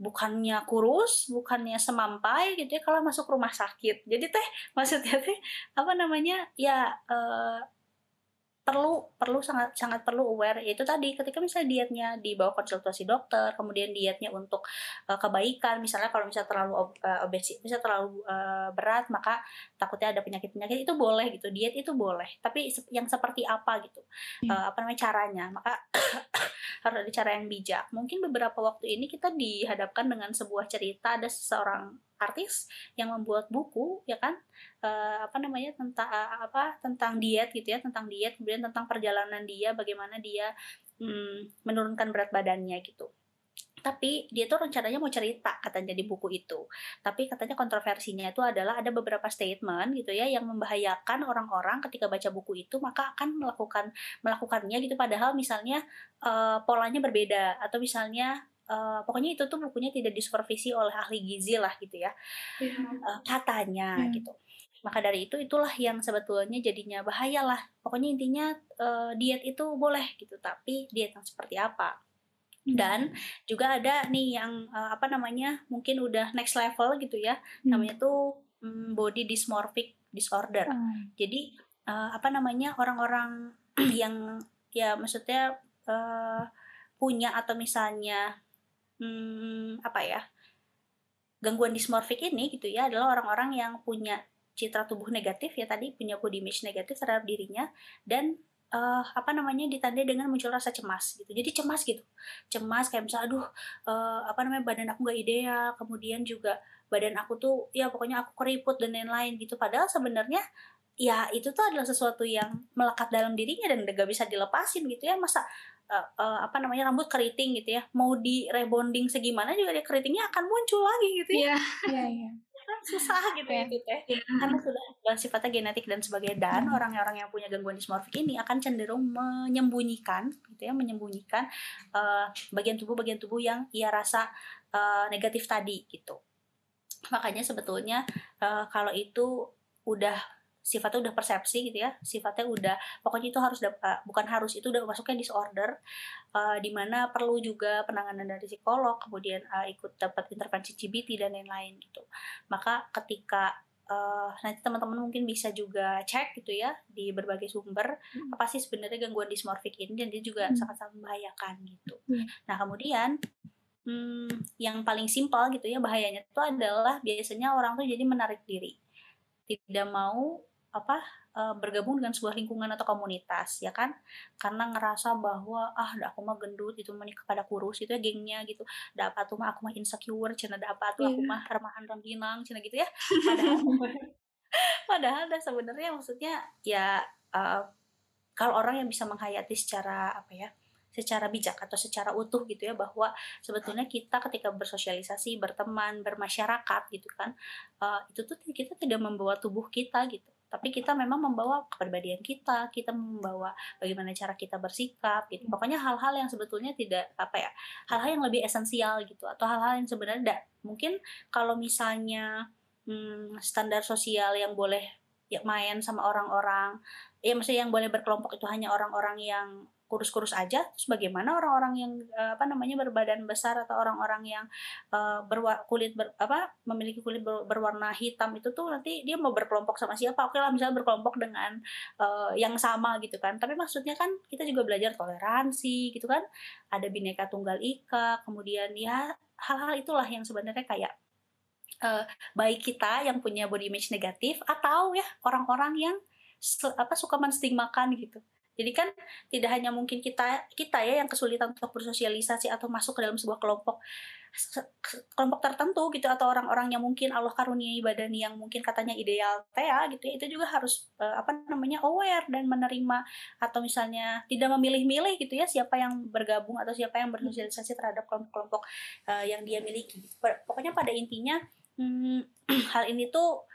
bukannya kurus, bukannya semampai gitu ya kalau masuk rumah sakit. Jadi teh maksudnya teh apa namanya ya uh, perlu perlu sangat sangat perlu aware. Itu tadi ketika misalnya dietnya di bawah konsultasi dokter kemudian dietnya untuk uh, kebaikan misalnya kalau misalnya terlalu ob, uh, obesi bisa terlalu uh, berat maka takutnya ada penyakit penyakit itu boleh gitu. Diet itu boleh tapi yang seperti apa gitu. Hmm. uh, apa namanya caranya? Maka harus ada cara yang bijak. Mungkin beberapa waktu ini kita dihadapkan dengan sebuah cerita ada seseorang artis yang membuat buku ya kan? Uh, apa namanya tentang uh, apa tentang diet gitu ya tentang diet kemudian tentang perjalanan dia bagaimana dia um, menurunkan berat badannya gitu. Tapi dia tuh rencananya mau cerita katanya di buku itu. Tapi katanya kontroversinya itu adalah ada beberapa statement gitu ya yang membahayakan orang-orang ketika baca buku itu maka akan melakukan melakukannya gitu. Padahal misalnya uh, polanya berbeda atau misalnya uh, pokoknya itu tuh bukunya tidak disupervisi oleh ahli gizi lah gitu ya uh, katanya hmm. gitu maka dari itu itulah yang sebetulnya jadinya bahaya lah pokoknya intinya uh, diet itu boleh gitu tapi diet yang seperti apa Hmm. dan juga ada nih yang uh, apa namanya mungkin udah next level gitu ya hmm. namanya tuh um, body dysmorphic disorder hmm. jadi uh, apa namanya orang-orang yang ya maksudnya uh, punya atau misalnya um, apa ya? Gangguan dismorfik ini gitu ya adalah orang-orang yang punya citra tubuh negatif ya tadi punya body image negatif terhadap dirinya dan uh, apa namanya ditandai dengan muncul rasa cemas gitu. Jadi cemas gitu. Cemas kayak misalnya aduh uh, apa namanya badan aku nggak ideal. Kemudian juga badan aku tuh ya pokoknya aku keriput dan lain-lain gitu. Padahal sebenarnya ya itu tuh adalah sesuatu yang melekat dalam dirinya dan gak bisa dilepasin gitu ya. Masa uh, uh, apa namanya rambut keriting gitu ya. Mau di rebonding segimana juga dia keritingnya akan muncul lagi gitu ya. Iya. Iya kan susah gitu ya gitu ya karena sudah sifatnya genetik dan sebagainya. Dan hmm. orang-orang yang punya gangguan dismorfik ini akan cenderung menyembunyikan gitu ya menyembunyikan uh, bagian tubuh bagian tubuh yang ia rasa uh, negatif tadi gitu. Makanya sebetulnya uh, kalau itu udah sifatnya udah persepsi gitu ya sifatnya udah pokoknya itu harus uh, bukan harus itu udah masuknya disorder uh, mana perlu juga penanganan dari psikolog kemudian uh, ikut dapat intervensi CBT dan lain-lain gitu maka ketika uh, nanti teman-teman mungkin bisa juga cek gitu ya di berbagai sumber hmm. apa sih sebenarnya gangguan dismorfik ini dan dia juga hmm. sangat-sangat membahayakan gitu hmm. nah kemudian hmm, yang paling simpel gitu ya bahayanya itu adalah biasanya orang tuh jadi menarik diri tidak mau apa uh, bergabung dengan sebuah lingkungan atau komunitas ya kan? Karena ngerasa bahwa ah aku mah gendut itu mah kepada kurus itu ya gengnya gitu. Dapat tuh mah aku mah insecure cina dapat tuh aku iya. mah remahan rengginang cina gitu ya. Padahal padahal dah sebenarnya maksudnya ya uh, kalau orang yang bisa menghayati secara apa ya secara bijak atau secara utuh gitu ya bahwa sebetulnya kita ketika bersosialisasi berteman bermasyarakat gitu kan uh, itu tuh kita tidak membawa tubuh kita gitu tapi kita memang membawa kepribadian kita kita membawa bagaimana cara kita bersikap gitu. Pokoknya hal-hal yang sebetulnya tidak apa ya hal-hal yang lebih esensial gitu. Atau hal-hal yang sebenarnya tidak mungkin kalau misalnya hmm, standar sosial yang boleh ya main sama orang-orang ya maksudnya yang boleh berkelompok itu hanya orang-orang yang kurus-kurus aja terus bagaimana orang-orang yang uh, apa namanya berbadan besar atau orang-orang yang uh, berwa kulit ber, apa memiliki kulit ber, berwarna hitam itu tuh nanti dia mau berkelompok sama siapa? Oke lah misalnya berkelompok dengan uh, yang sama gitu kan. Tapi maksudnya kan kita juga belajar toleransi gitu kan. Ada bineka tunggal ika kemudian ya hal-hal itulah yang sebenarnya kayak uh, baik kita yang punya body image negatif atau ya orang-orang yang apa suka menstigmakan gitu jadi kan tidak hanya mungkin kita kita ya yang kesulitan untuk bersosialisasi atau masuk ke dalam sebuah kelompok kelompok tertentu gitu atau orang-orang yang mungkin Allah karuniai badan yang mungkin katanya ideal ya gitu ya itu juga harus uh, apa namanya aware dan menerima. Atau misalnya tidak memilih-milih gitu ya siapa yang bergabung atau siapa yang bersosialisasi terhadap kelompok-kelompok uh, yang dia miliki. Pokoknya pada intinya hmm, hal ini tuh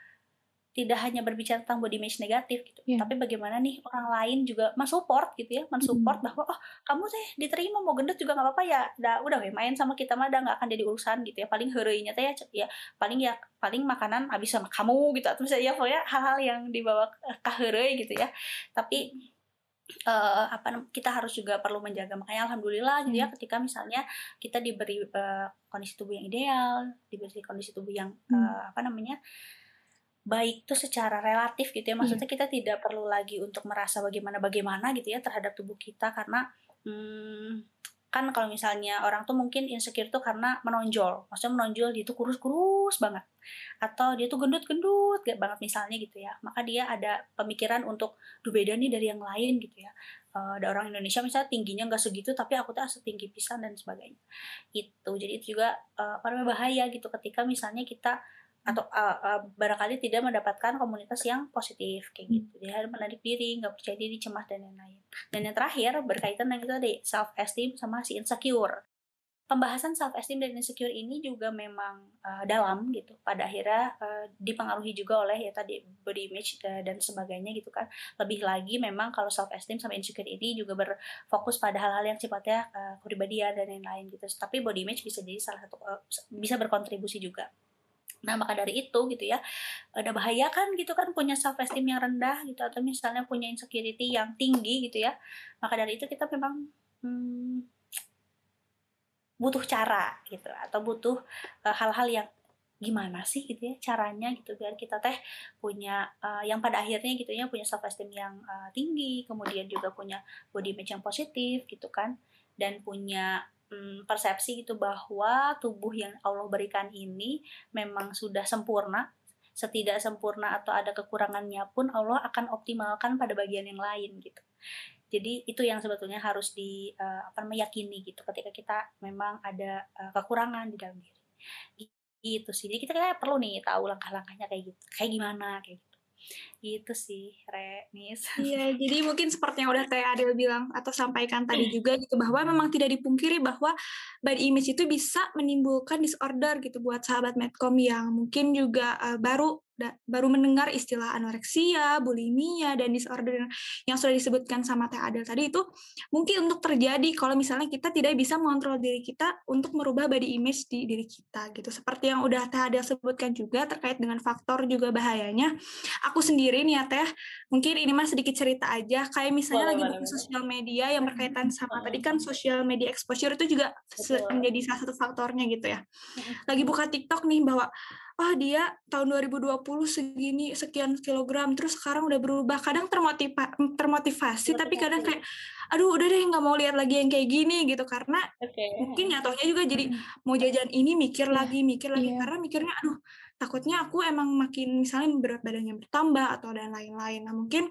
tidak hanya berbicara tentang body image negatif gitu, yeah. tapi bagaimana nih orang lain juga mensupport gitu ya, mensupport mm. bahwa oh kamu teh diterima mau gendut juga nggak apa-apa ya, dah udah we main sama kita mah nggak akan jadi urusan gitu ya, paling heroinya teh ya, ya paling ya paling makanan habis sama kamu gitu atau misalnya ya pokoknya hal-hal yang dibawa ke heroi gitu ya, tapi uh, apa kita harus juga perlu menjaga makanya alhamdulillah gitu ya hmm. ketika misalnya kita diberi uh, kondisi tubuh yang ideal diberi kondisi tubuh yang uh, apa namanya baik tuh secara relatif gitu ya. Iya. maksudnya kita tidak perlu lagi untuk merasa bagaimana bagaimana gitu ya terhadap tubuh kita karena hmm, kan kalau misalnya orang tuh mungkin insecure tuh karena menonjol. Maksudnya menonjol dia tuh kurus-kurus banget. Atau dia tuh gendut-gendut gak banget misalnya gitu ya. Maka dia ada pemikiran untuk duh beda nih dari yang lain gitu ya. Uh, ada orang Indonesia misalnya tingginya nggak segitu tapi aku tuh setinggi pisan dan sebagainya. Itu. Jadi itu juga uh, apa namanya bahaya gitu ketika misalnya kita atau uh, uh, barangkali tidak mendapatkan komunitas yang positif kayak gitu. Dia harus menarik diri nggak percaya diri cemas dan lain-lain. Dan yang terakhir berkaitan dengan itu tadi self esteem sama si insecure. Pembahasan self esteem dan insecure ini juga memang uh, dalam gitu. Pada akhirnya uh, dipengaruhi juga oleh ya tadi body image uh, dan sebagainya gitu kan. Lebih lagi memang kalau self esteem sama insecure ini juga berfokus pada hal-hal yang sifatnya uh, kepribadian dan lain-lain gitu. Tapi body image bisa jadi salah satu uh, bisa berkontribusi juga Nah, maka dari itu gitu ya, ada bahaya kan gitu kan punya self esteem yang rendah gitu atau misalnya punya insecurity yang tinggi gitu ya. Maka dari itu kita memang hmm, butuh cara gitu atau butuh uh, hal-hal yang gimana sih gitu ya caranya gitu biar kita teh punya uh, yang pada akhirnya gitu ya punya self esteem yang uh, tinggi kemudian juga punya body image yang positif gitu kan dan punya um, persepsi gitu bahwa tubuh yang Allah berikan ini memang sudah sempurna. Setidak sempurna atau ada kekurangannya pun Allah akan optimalkan pada bagian yang lain gitu. Jadi itu yang sebetulnya harus di uh, apa meyakini gitu ketika kita memang ada uh, kekurangan di dalam diri. Gitu sih. Jadi kita kayak perlu nih tahu langkah-langkahnya kayak gitu kayak gimana kayak gitu gitu sih Re Nis iya jadi mungkin seperti yang udah Teh Adel bilang atau sampaikan tadi juga gitu bahwa memang tidak dipungkiri bahwa body image itu bisa menimbulkan disorder gitu buat sahabat medcom yang mungkin juga uh, baru baru mendengar istilah anoreksia, bulimia, dan disorder yang sudah disebutkan sama Teh Adel tadi itu mungkin untuk terjadi kalau misalnya kita tidak bisa mengontrol diri kita untuk merubah body image di diri kita gitu. Seperti yang udah Teh Adel sebutkan juga terkait dengan faktor juga bahayanya. Aku sendiri nih ya Teh, mungkin ini mah sedikit cerita aja. Kayak misalnya lagi buka sosial media yang berkaitan sama tadi kan social media exposure itu juga Betul. menjadi salah satu faktornya gitu ya. Lagi buka TikTok nih bahwa oh dia tahun 2020 segini sekian kilogram. Terus sekarang udah berubah. Kadang termotiva termotivasi tapi kadang kayak aduh udah deh nggak mau lihat lagi yang kayak gini gitu. Karena okay. mungkin nyatonya juga jadi mau jajan ini mikir yeah. lagi mikir lagi. Yeah. karena mikirnya aduh takutnya aku emang makin misalnya berat badannya bertambah atau dan lain-lain. Nah mungkin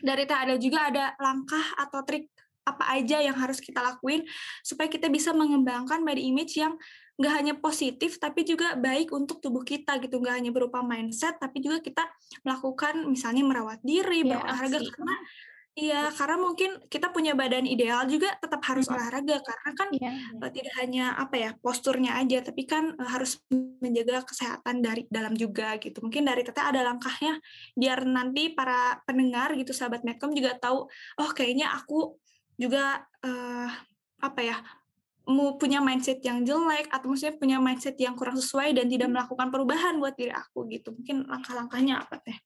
dari tak ada juga ada langkah atau trik apa aja yang harus kita lakuin supaya kita bisa mengembangkan body image yang nggak hanya positif tapi juga baik untuk tubuh kita gitu nggak hanya berupa mindset tapi juga kita melakukan misalnya merawat diri ya, berolahraga karena Iya, karena mungkin kita punya badan ideal juga tetap harus hmm. olahraga karena kan ya, ya. tidak hanya apa ya posturnya aja, tapi kan harus menjaga kesehatan dari dalam juga gitu. Mungkin dari teteh ada langkahnya biar nanti para pendengar gitu sahabat Medcom juga tahu, oh kayaknya aku juga uh, apa ya mau punya mindset yang jelek atau maksudnya punya mindset yang kurang sesuai dan tidak melakukan perubahan buat diri aku gitu. Mungkin langkah-langkahnya apa teh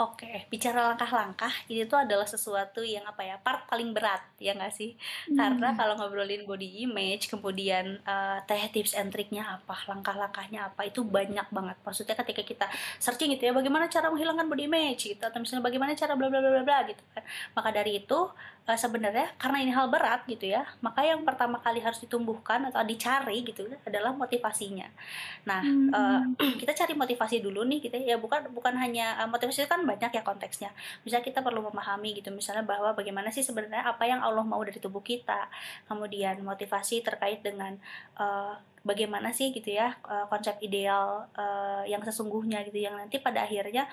Oke, bicara langkah-langkah, ini tuh adalah sesuatu yang apa ya, part paling berat, ya nggak sih? Hmm. Karena kalau ngobrolin body image, kemudian uh, teh tips and triknya apa, langkah-langkahnya apa, itu banyak banget. Maksudnya ketika kita searching gitu ya, bagaimana cara menghilangkan body image gitu, atau misalnya bagaimana cara bla bla bla bla gitu kan. Maka dari itu, uh, sebenarnya karena ini hal berat gitu ya maka yang pertama kali harus ditumbuhkan atau dicari gitu adalah motivasinya nah hmm. uh, kita cari motivasi dulu nih gitu ya bukan bukan hanya uh, motivasi itu kan banyak ya konteksnya. Misalnya kita perlu memahami gitu misalnya bahwa bagaimana sih sebenarnya apa yang Allah mau dari tubuh kita. Kemudian motivasi terkait dengan uh, bagaimana sih gitu ya uh, konsep ideal uh, yang sesungguhnya gitu yang nanti pada akhirnya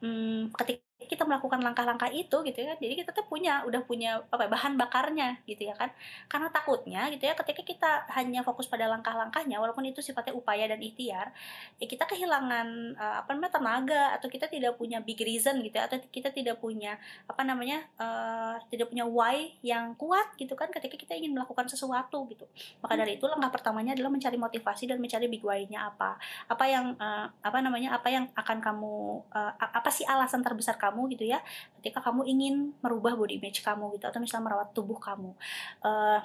hmm, ketika kita melakukan langkah-langkah itu gitu ya jadi kita tuh punya udah punya apa ya, bahan bakarnya gitu ya kan. Karena takutnya gitu ya ketika kita hanya fokus pada langkah-langkahnya walaupun itu sifatnya upaya dan ikhtiar ya kita kehilangan uh, apa namanya tenaga atau kita tidak punya big reason gitu ya atau kita tidak punya apa namanya uh, tidak punya why yang kuat gitu kan ketika kita ingin melakukan sesuatu gitu. Maka dari itu langkah pertamanya adalah mencari motivasi dan mencari big why-nya apa. Apa yang uh, apa namanya apa yang akan kamu uh, apa sih alasan terbesar kamu kamu gitu ya ketika kamu ingin merubah body image kamu gitu atau misalnya merawat tubuh kamu. Uh,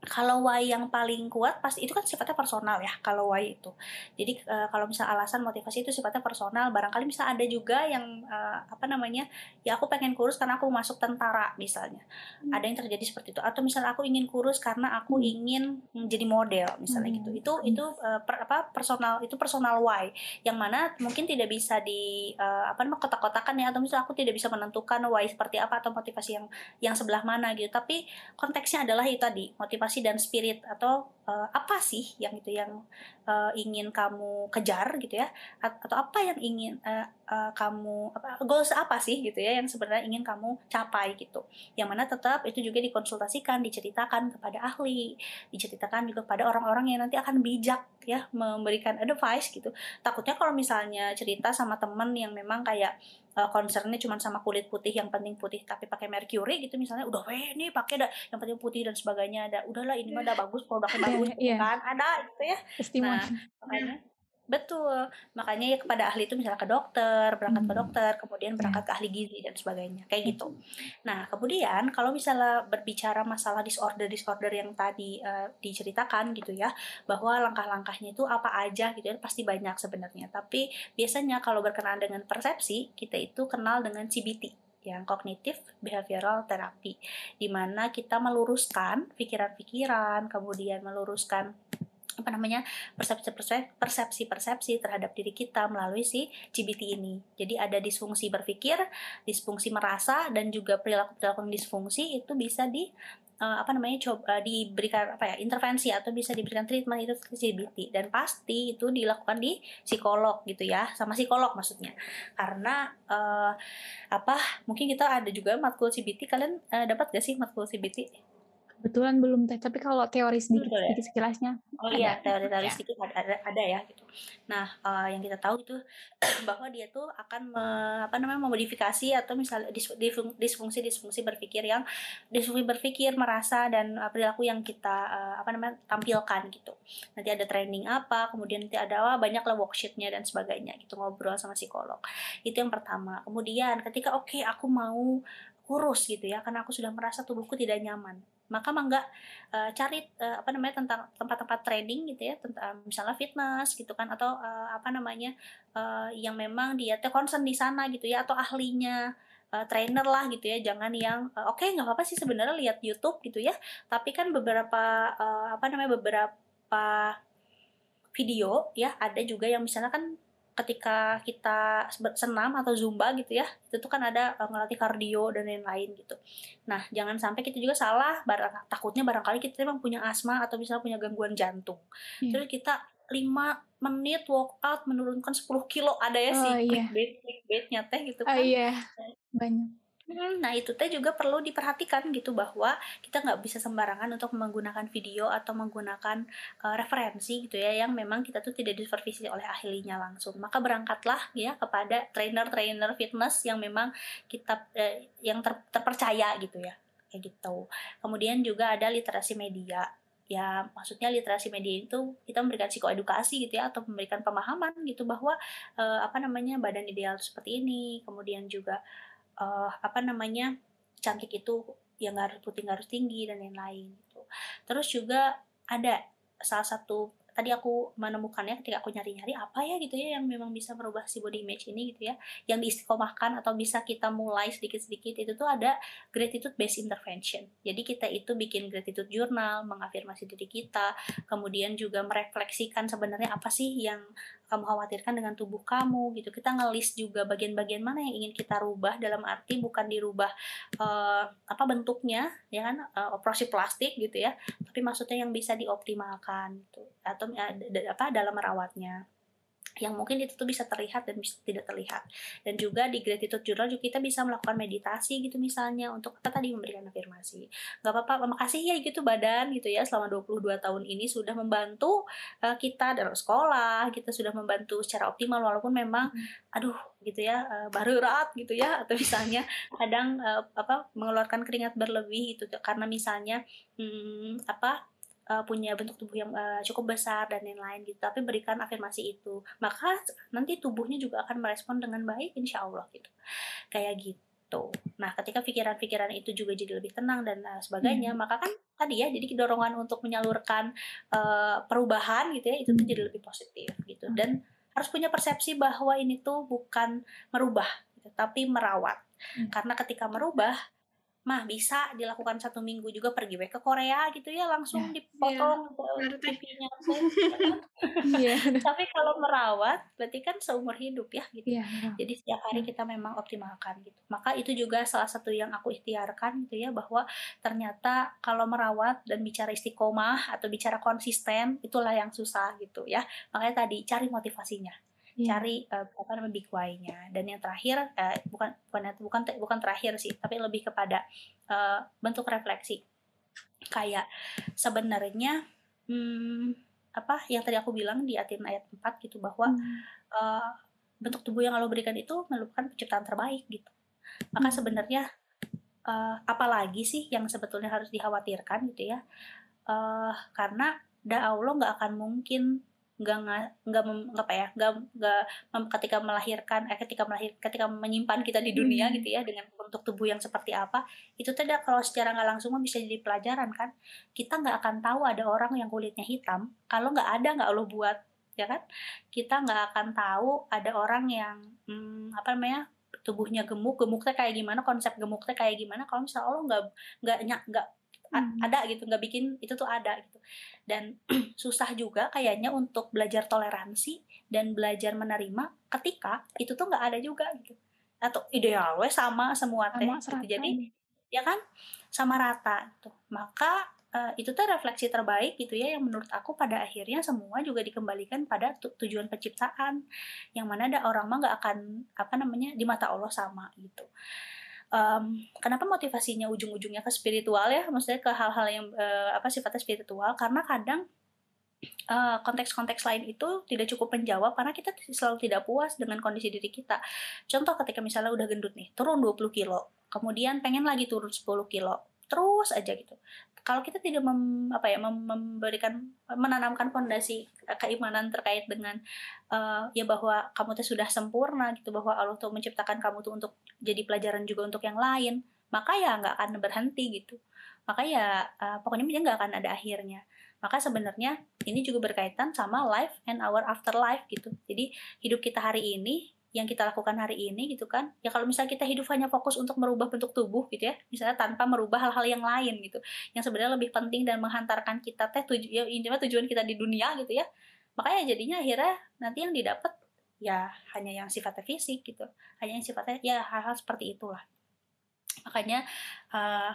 kalau why yang paling kuat pasti itu kan sifatnya personal ya kalau why itu jadi uh, kalau misal alasan motivasi itu sifatnya personal barangkali misal ada juga yang uh, apa namanya ya aku pengen kurus karena aku masuk tentara misalnya hmm. ada yang terjadi seperti itu atau misalnya aku ingin kurus karena aku hmm. ingin menjadi model misalnya gitu. hmm. gitu itu itu uh, per, apa personal itu personal why yang mana mungkin tidak bisa di uh, apa namanya kotak-kotakan ya atau misalnya aku tidak bisa menentukan why seperti apa atau motivasi yang yang sebelah mana gitu tapi konteksnya adalah itu tadi motivasi motivasi dan spirit atau uh, apa sih yang itu yang uh, ingin kamu kejar gitu ya? Atau apa yang ingin uh, uh, kamu apa goals apa sih gitu ya yang sebenarnya ingin kamu capai gitu? Yang mana tetap itu juga dikonsultasikan diceritakan kepada ahli diceritakan juga kepada orang-orang yang nanti akan bijak ya memberikan advice gitu. Takutnya kalau misalnya cerita sama temen yang memang kayak uh, concernnya cuma sama kulit putih yang penting putih tapi pakai mercury gitu misalnya udah weh ini pakai dah yang penting putih dan sebagainya ada. Udahlah ini mah udah bagus produknya bagus yeah, kan ada gitu ya. Nah makanya Betul. Makanya ya kepada ahli itu misalnya ke dokter, berangkat ke hmm. dokter, kemudian berangkat ke ahli gizi dan sebagainya. Kayak gitu. Nah, kemudian kalau misalnya berbicara masalah disorder-disorder yang tadi uh, diceritakan gitu ya, bahwa langkah-langkahnya itu apa aja gitu ya, pasti banyak sebenarnya. Tapi biasanya kalau berkenaan dengan persepsi, kita itu kenal dengan CBT yang kognitif behavioral therapy di mana kita meluruskan pikiran-pikiran, kemudian meluruskan apa namanya persepsi persepsi terhadap diri kita melalui si GBT ini. Jadi ada disfungsi berpikir, disfungsi merasa dan juga perilaku perilaku disfungsi itu bisa di uh, apa namanya coba uh, diberikan apa ya intervensi atau bisa diberikan treatment itu CBT dan pasti itu dilakukan di psikolog gitu ya sama psikolog maksudnya. Karena uh, apa mungkin kita ada juga matkul CBT kalian uh, dapat gak sih matkul CBT Kebetulan belum teh, tapi kalau teori sedikit, ya? sedikit sekilasnya. Oh iya, teori-teori ya. sedikit ada, ada, ada ya gitu. Nah, uh, yang kita tahu itu bahwa dia tuh akan me, apa namanya memodifikasi atau misalnya disfungsi disfungsi berpikir yang disfungsi berpikir, merasa dan uh, perilaku yang kita uh, apa namanya tampilkan gitu. Nanti ada training apa, kemudian nanti ada wah, banyak lah worksheetnya dan sebagainya gitu ngobrol sama psikolog. Itu yang pertama. Kemudian ketika oke okay, aku mau kurus gitu ya karena aku sudah merasa tubuhku tidak nyaman maka mangga uh, cari uh, apa namanya tentang tempat-tempat training gitu ya tentang misalnya fitness gitu kan atau uh, apa namanya uh, yang memang dia concern di sana gitu ya atau ahlinya uh, trainer lah gitu ya jangan yang uh, oke okay, nggak apa-apa sih sebenarnya lihat YouTube gitu ya tapi kan beberapa uh, apa namanya beberapa video ya ada juga yang misalnya kan ketika kita senam atau zumba gitu ya itu tuh kan ada uh, ngelatih kardio dan lain-lain gitu nah jangan sampai kita juga salah barang takutnya barangkali kita memang punya asma atau misalnya punya gangguan jantung hmm. terus kita 5 menit workout menurunkan 10 kilo ada ya oh, sih iya. clickbait clickbaitnya teh gitu oh, kan oh, iya. banyak Hmm, nah itu teh juga perlu diperhatikan gitu bahwa kita nggak bisa sembarangan untuk menggunakan video atau menggunakan uh, referensi gitu ya yang memang kita tuh tidak disupervisi oleh ahlinya langsung. Maka berangkatlah ya kepada trainer-trainer fitness yang memang kita eh, yang ter, terpercaya gitu ya kayak gitu. Kemudian juga ada literasi media ya maksudnya literasi media itu kita memberikan psikoedukasi gitu ya atau memberikan pemahaman gitu bahwa uh, apa namanya badan ideal seperti ini kemudian juga uh, apa namanya cantik itu yang nggak harus putih nggak harus tinggi dan lain-lain gitu. Terus juga ada salah satu tadi aku menemukannya ketika aku nyari-nyari apa ya gitu ya yang memang bisa merubah si body image ini gitu ya yang diistiqomahkan atau bisa kita mulai sedikit-sedikit itu tuh ada gratitude based intervention jadi kita itu bikin gratitude journal mengafirmasi diri kita kemudian juga merefleksikan sebenarnya apa sih yang kamu khawatirkan dengan tubuh kamu gitu. Kita ngelis juga bagian-bagian mana yang ingin kita rubah dalam arti bukan dirubah uh, apa bentuknya ya kan uh, operasi plastik gitu ya tapi maksudnya yang bisa dioptimalkan gitu. Atau uh, apa dalam merawatnya yang mungkin itu tuh bisa terlihat dan bisa tidak terlihat dan juga di gratitude journal juga kita bisa melakukan meditasi gitu misalnya untuk apa tadi memberikan afirmasi nggak apa-apa makasih ya gitu badan gitu ya selama 22 tahun ini sudah membantu uh, kita dalam sekolah kita sudah membantu secara optimal walaupun memang hmm. aduh gitu ya uh, baru rat gitu ya atau misalnya kadang uh, apa mengeluarkan keringat berlebih itu karena misalnya hmm, apa uh, punya bentuk tubuh yang uh, cukup besar dan lain-lain gitu tapi berikan afirmasi itu. Maka nanti tubuhnya juga akan merespon dengan baik insya Allah gitu. Kayak gitu. Nah ketika pikiran-pikiran itu juga jadi lebih tenang dan uh, sebagainya hmm. maka kan tadi ya jadi dorongan untuk menyalurkan uh, perubahan gitu ya itu tuh jadi lebih positif gitu. Dan harus punya persepsi bahwa ini tuh bukan merubah gitu, tapi merawat. Hmm. karena ketika merubah mah bisa dilakukan satu minggu juga pergi ke Korea gitu ya langsung ya. dipotong ya, TV-nya Iya. Tapi kalau merawat berarti kan seumur hidup ya gitu. Iya. benar. Jadi setiap hari kita memang optimalkan gitu. Maka itu juga salah satu yang aku ikhtiarkan gitu ya bahwa ternyata kalau merawat dan bicara istiqomah atau bicara konsisten itulah yang susah gitu ya. Makanya tadi cari motivasinya Iya. cari eh, apa namanya big why-nya dan yang terakhir eh, bukan bukan bukan bukan terakhir sih tapi lebih kepada eh, bentuk refleksi kayak sebenarnya hmm, apa yang tadi aku bilang di Atin ayat 4 gitu bahwa Hmm. eh, bentuk tubuh yang Allah berikan itu merupakan penciptaan terbaik gitu maka Hmm. sebenarnya eh, apalagi sih yang sebetulnya harus dikhawatirkan gitu ya Eh, karena da Allah nggak akan mungkin nggak nggak nggak apa ya nggak nggak ketika melahirkan eh ketika melahir ketika menyimpan kita di dunia Hmm. gitu ya dengan bentuk tubuh yang seperti apa itu tidak kalau secara nggak langsung bisa jadi pelajaran kan kita nggak akan tahu ada orang yang kulitnya hitam kalau nggak ada nggak Allah buat ya kan kita nggak akan tahu ada orang yang hmm, apa namanya tubuhnya gemuk gemuknya kayak gimana konsep gemuknya kayak gimana kalau misalnya Allah nggak nggak nggak Hmm. ada gitu nggak bikin itu tuh ada gitu. Dan susah juga kayaknya untuk belajar toleransi dan belajar menerima ketika itu tuh nggak ada juga gitu. Atau idealnya sama semua teh gitu. jadi ya kan? Sama rata tuh maka eh, itu tuh refleksi terbaik gitu ya yang menurut aku pada akhirnya semua juga dikembalikan pada tu- tujuan penciptaan. Yang mana ada orang mah nggak akan apa namanya di mata Allah sama gitu Em, kenapa motivasinya ujung-ujungnya ke spiritual ya maksudnya ke hal-hal yang eh, apa sifatnya spiritual karena kadang eh, konteks-konteks lain itu tidak cukup menjawab karena kita selalu tidak puas dengan kondisi diri kita. Contoh ketika misalnya udah gendut nih, turun 20 kilo, kemudian pengen lagi turun 10 kilo, terus aja gitu. Kalau kita tidak mem, apa ya mem- memberikan menanamkan fondasi keimanan terkait dengan eh, ya bahwa kamu tuh sudah sempurna gitu bahwa Allah tuh menciptakan kamu tuh untuk jadi pelajaran juga untuk yang lain, maka ya nggak akan berhenti gitu. Maka ya eh, pokoknya dia nggak akan ada akhirnya. Maka sebenarnya ini juga berkaitan sama life and our afterlife gitu. Jadi hidup kita hari ini yang kita lakukan hari ini gitu kan. Ya kalau misalnya kita hidup hanya fokus untuk merubah bentuk tubuh gitu ya misalnya tanpa merubah hal-hal yang lain gitu yang sebenarnya lebih penting dan menghantarkan kita teh tuju ya intinya tujuan kita di dunia gitu ya. Makanya jadinya akhirnya nanti yang didapat ya hanya yang sifatnya fisik gitu hanya yang sifatnya ya hal-hal seperti itulah. Makanya eh,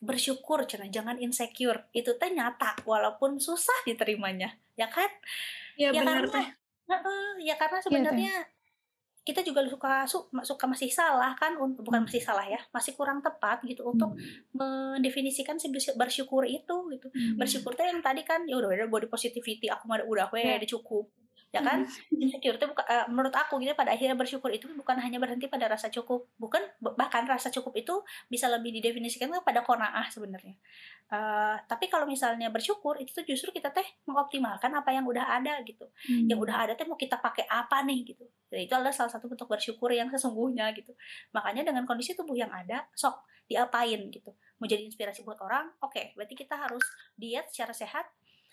bersyukur cenah jangan insecure itu teh nyata walaupun susah diterimanya ya kan? Iya ya benar karena teh. Ya karena sebenarnya kita juga suka su- suka masih salah kan bukan masih salah ya masih kurang tepat gitu untuk mendefinisikan si bersy- bersyukur itu gitu Hmm. bersyukur teh yang tadi kan ya udah udah body positivity aku mah udah we Ya. udah cukup ya kan? Insecure itu buka- eh, menurut aku gitu pada akhirnya bersyukur itu bukan hanya berhenti pada rasa cukup bukan bahkan rasa cukup itu bisa lebih didefinisikan kepada konaah sebenarnya. Eh, tapi kalau misalnya bersyukur itu tuh justru kita teh mengoptimalkan apa yang udah ada gitu. Hmm. yang udah ada teh mau kita pakai apa nih gitu. Dan itu adalah salah satu bentuk bersyukur yang sesungguhnya gitu. Makanya dengan kondisi tubuh yang ada sok diapain gitu. Mau jadi inspirasi buat orang oke berarti kita harus diet secara sehat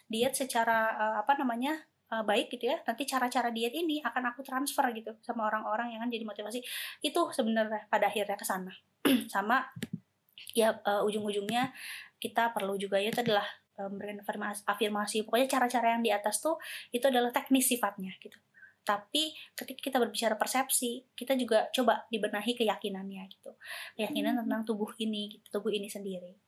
diet secara eh, apa namanya eh, baik gitu ya nanti cara-cara diet ini akan aku transfer gitu sama orang-orang yang kan jadi motivasi. Itu sebenarnya pada akhirnya ke sana. Sama ya eh, ujung-ujungnya kita perlu juga ya itu adalah eh, memberikan afirmasi, afirmasi. Pokoknya cara-cara yang di atas tuh itu adalah teknis sifatnya gitu tapi ketika kita berbicara persepsi kita juga coba dibenahi keyakinannya gitu. Keyakinan tentang tubuh ini gitu tubuh ini sendiri.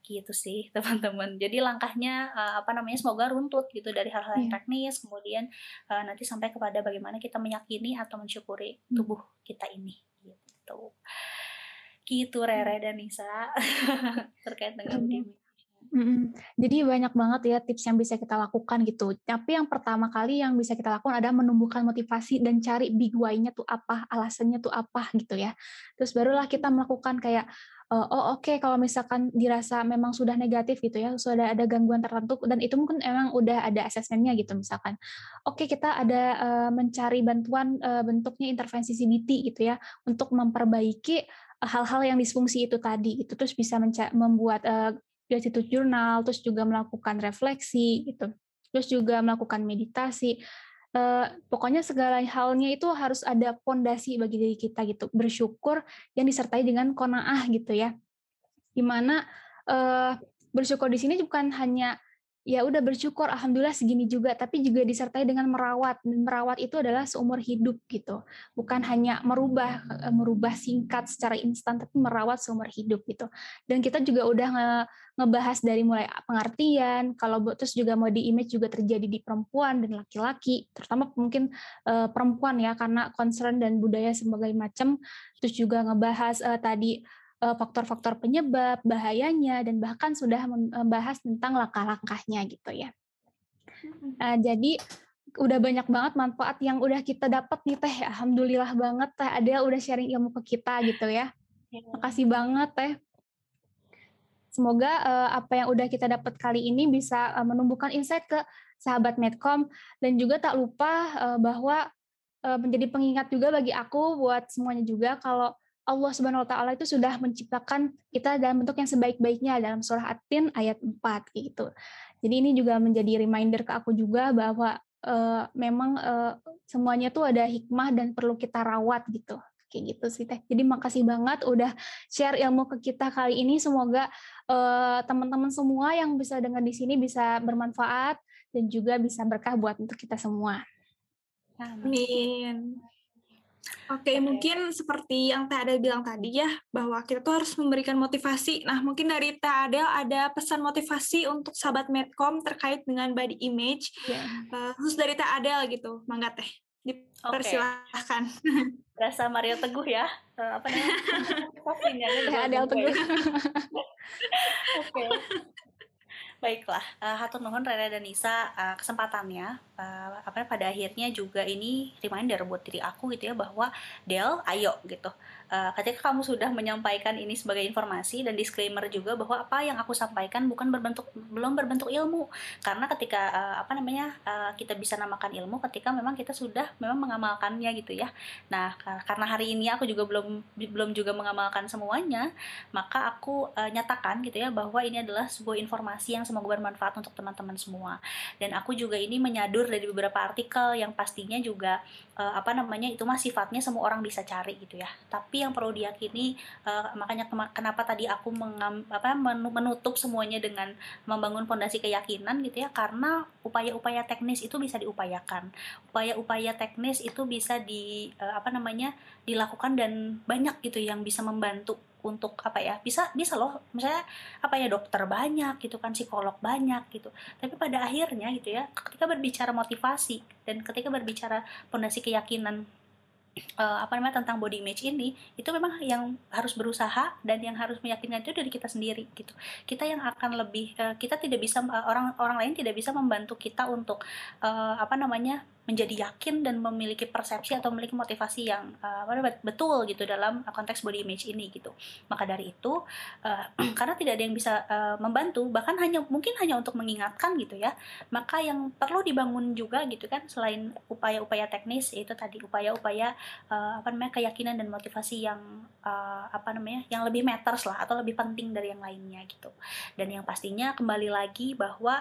Gitu sih teman-teman. Jadi langkahnya eh, apa namanya semoga runtut gitu dari hal-hal yang Iya. teknis kemudian eh, nanti sampai kepada bagaimana kita meyakini atau mensyukuri Hmm. tubuh kita ini gitu. Gitu Rere dan Nisa. Terkait dengan Iya. Mm-mm. Jadi banyak banget ya tips yang bisa kita lakukan gitu. Tapi yang pertama kali yang bisa kita lakukan adalah menumbuhkan motivasi dan cari big why-nya tuh apa, alasannya tuh apa gitu ya. Terus barulah kita melakukan kayak eh, oh oke kalau misalkan dirasa memang sudah negatif gitu ya, sudah ada gangguan tertentu dan itu mungkin emang udah ada asesmennya gitu misalkan. Oke kita ada eh, mencari bantuan eh, bentuknya intervensi CBT gitu ya untuk memperbaiki hal-hal yang disfungsi itu tadi gitu. Terus bisa membuat eh, gratitude journal, terus juga melakukan refleksi gitu, terus juga melakukan meditasi. Eh, pokoknya segala halnya itu harus ada pondasi bagi diri kita gitu, bersyukur yang disertai dengan konaah gitu ya, di mana eh, bersyukur di sini bukan hanya ya udah bersyukur alhamdulillah segini juga tapi juga disertai dengan merawat dan merawat itu adalah seumur hidup gitu. Bukan hanya merubah eh, merubah singkat secara instan tapi merawat seumur hidup gitu. Dan kita juga udah nge ngebahas dari mulai pengertian kalau terus juga mau di image juga terjadi di perempuan dan laki-laki terutama mungkin uh, perempuan ya karena concern dan budaya sebagai macam. Terus juga ngebahas uh, tadi faktor-faktor penyebab, bahayanya, dan bahkan sudah membahas tentang langkah-langkahnya gitu ya. Uh, jadi udah banyak banget manfaat yang udah kita dapat nih teh. Alhamdulillah banget teh ada udah sharing ilmu ke kita gitu ya. Iya. Makasih banget teh. Semoga uh, apa yang udah kita dapat kali ini bisa uh, menumbuhkan insight ke sahabat Medcom dan juga tak lupa uh, bahwa uh, menjadi pengingat juga bagi aku buat semuanya juga kalau Allah Subhanahu wa taala itu sudah menciptakan kita dalam bentuk yang sebaik-baiknya dalam surah At-Tin ayat 4 gitu. Jadi ini juga menjadi reminder ke aku juga bahwa uh, memang uh, semuanya tuh ada hikmah dan perlu kita rawat gitu. Kayak gitu sih Teh. Jadi makasih banget udah share ilmu ke kita kali ini. Semoga uh, teman-teman semua yang bisa dengar di sini bisa bermanfaat dan juga bisa berkah buat untuk kita semua. Amin. Oke, okay, mungkin seperti yang Teh Adel bilang tadi ya, bahwa kita tuh harus memberikan motivasi. Nah, mungkin dari Teh Adel ada pesan motivasi untuk sahabat Medcom terkait dengan body image, yeah. uh, khusus dari Teh Adel gitu. Mangga Teh, dipersilahkan. Okay. Rasa Mario Teguh ya, uh, apa namanya? Teh Adel Teguh. Oke. Baiklah, uh, hatur nuhun Rere dan Nisa uh, kesempatannya. Uh, apa pada akhirnya juga ini reminder buat diri aku gitu ya bahwa Del, ayo gitu. Uh, ketika kamu sudah menyampaikan ini sebagai informasi dan disclaimer juga bahwa apa yang aku sampaikan bukan berbentuk belum berbentuk ilmu. Karena ketika uh, apa namanya uh, kita bisa namakan ilmu ketika memang kita sudah memang mengamalkannya gitu ya. Nah karena hari ini aku juga belum belum juga mengamalkan semuanya maka aku uh, nyatakan gitu ya bahwa ini adalah sebuah informasi yang semoga bermanfaat untuk teman-teman semua. Dan aku juga ini menyadur dari beberapa artikel yang pastinya juga uh, apa namanya itu mah sifatnya semua orang bisa cari gitu ya. Tapi yang perlu diyakini uh, makanya kenapa tadi aku mengam, apa menutup semuanya dengan membangun fondasi keyakinan gitu ya karena upaya-upaya teknis itu bisa diupayakan. Upaya-upaya teknis itu bisa di uh, apa namanya dilakukan dan banyak gitu yang bisa membantu untuk apa ya bisa bisa loh misalnya apa ya dokter banyak gitu kan psikolog banyak gitu. Tapi pada akhirnya gitu ya ketika berbicara motivasi dan ketika berbicara fondasi keyakinan uh, apa namanya tentang body image ini itu memang yang harus berusaha dan yang harus meyakinkan itu dari kita sendiri gitu. Kita yang akan lebih uh, kita tidak bisa uh, orang orang lain tidak bisa membantu kita untuk uh, apa namanya menjadi yakin dan memiliki persepsi atau memiliki motivasi yang uh, betul gitu dalam konteks body image ini gitu. Maka dari itu uh, karena tidak ada yang bisa uh, membantu bahkan hanya mungkin hanya untuk mengingatkan gitu ya maka yang perlu dibangun juga gitu kan selain upaya-upaya teknis yaitu tadi upaya-upaya uh, apa namanya keyakinan dan motivasi yang uh, apa namanya yang lebih matters lah atau lebih penting dari yang lainnya gitu. Dan yang pastinya kembali lagi bahwa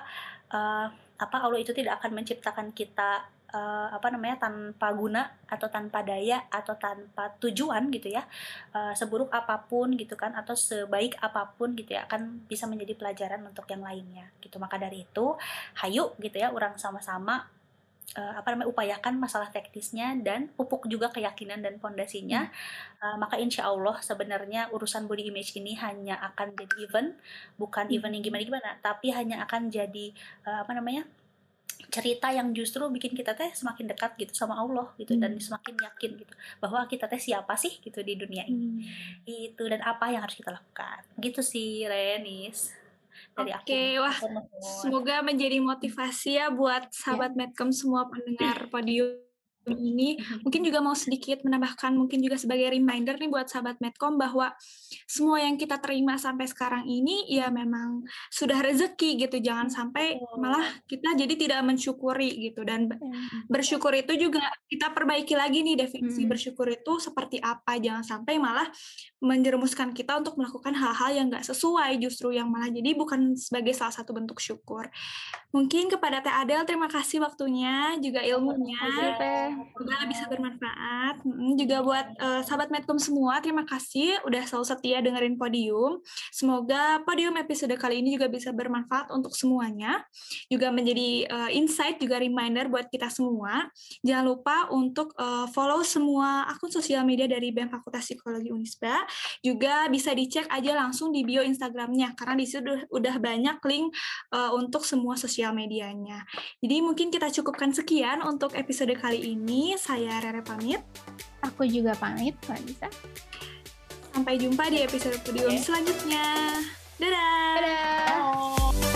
uh, apa Allah itu tidak akan menciptakan kita uh, apa namanya tanpa guna atau tanpa daya atau tanpa tujuan gitu ya uh, seburuk apa pun gitu kan atau sebaik apa pun gitu ya akan bisa menjadi pelajaran untuk yang lainnya gitu maka dari itu hayu gitu ya orang sama-sama uh, apa namanya upayakan masalah teknisnya dan pupuk juga keyakinan dan pondasinya hmm. uh, maka insya Allah sebenarnya urusan body image ini hanya akan jadi event bukan hmm. event yang gimana gimana tapi hanya akan jadi uh, apa namanya cerita yang justru bikin kita teh semakin dekat gitu sama Allah gitu hmm. dan semakin yakin gitu bahwa kita teh siapa sih gitu di dunia ini hmm. itu dan apa yang harus kita lakukan gitu sih Renis dari Oke, okay, wah semoga menjadi motivasi ya buat sahabat yeah. Medcom semua pendengar podium ini. Mungkin juga mau sedikit menambahkan mungkin juga sebagai reminder nih buat sahabat Medcom bahwa semua yang kita terima sampai sekarang ini ya memang sudah rezeki gitu. Jangan sampai malah kita jadi tidak mensyukuri gitu. Dan bersyukur itu juga kita perbaiki lagi nih definisi hmm. bersyukur itu seperti apa. Jangan sampai malah menjerumuskan kita untuk melakukan hal-hal yang nggak sesuai justru yang malah jadi bukan sebagai salah satu bentuk syukur. Mungkin kepada Teh Adel terima kasih waktunya juga ilmunya Semoga bisa bermanfaat. Juga buat eh, sahabat Medcom semua, terima kasih udah selalu setia dengerin Podium. Semoga Podium episode kali ini juga bisa bermanfaat untuk semuanya. Juga menjadi eh, insight, juga reminder buat kita semua. Jangan lupa untuk eh, follow semua akun sosial media dari BEM Fakultas Psikologi Unisba. Juga bisa dicek aja langsung di bio Instagramnya, karena di situ udah, banyak link eh, untuk semua sosial medianya. Jadi mungkin kita cukupkan sekian untuk episode kali ini. Saya Rere pamit. Aku juga pamit, Mbak Nisa. Sampai jumpa di episode podium Oke. selanjutnya. Dadah! Dadah!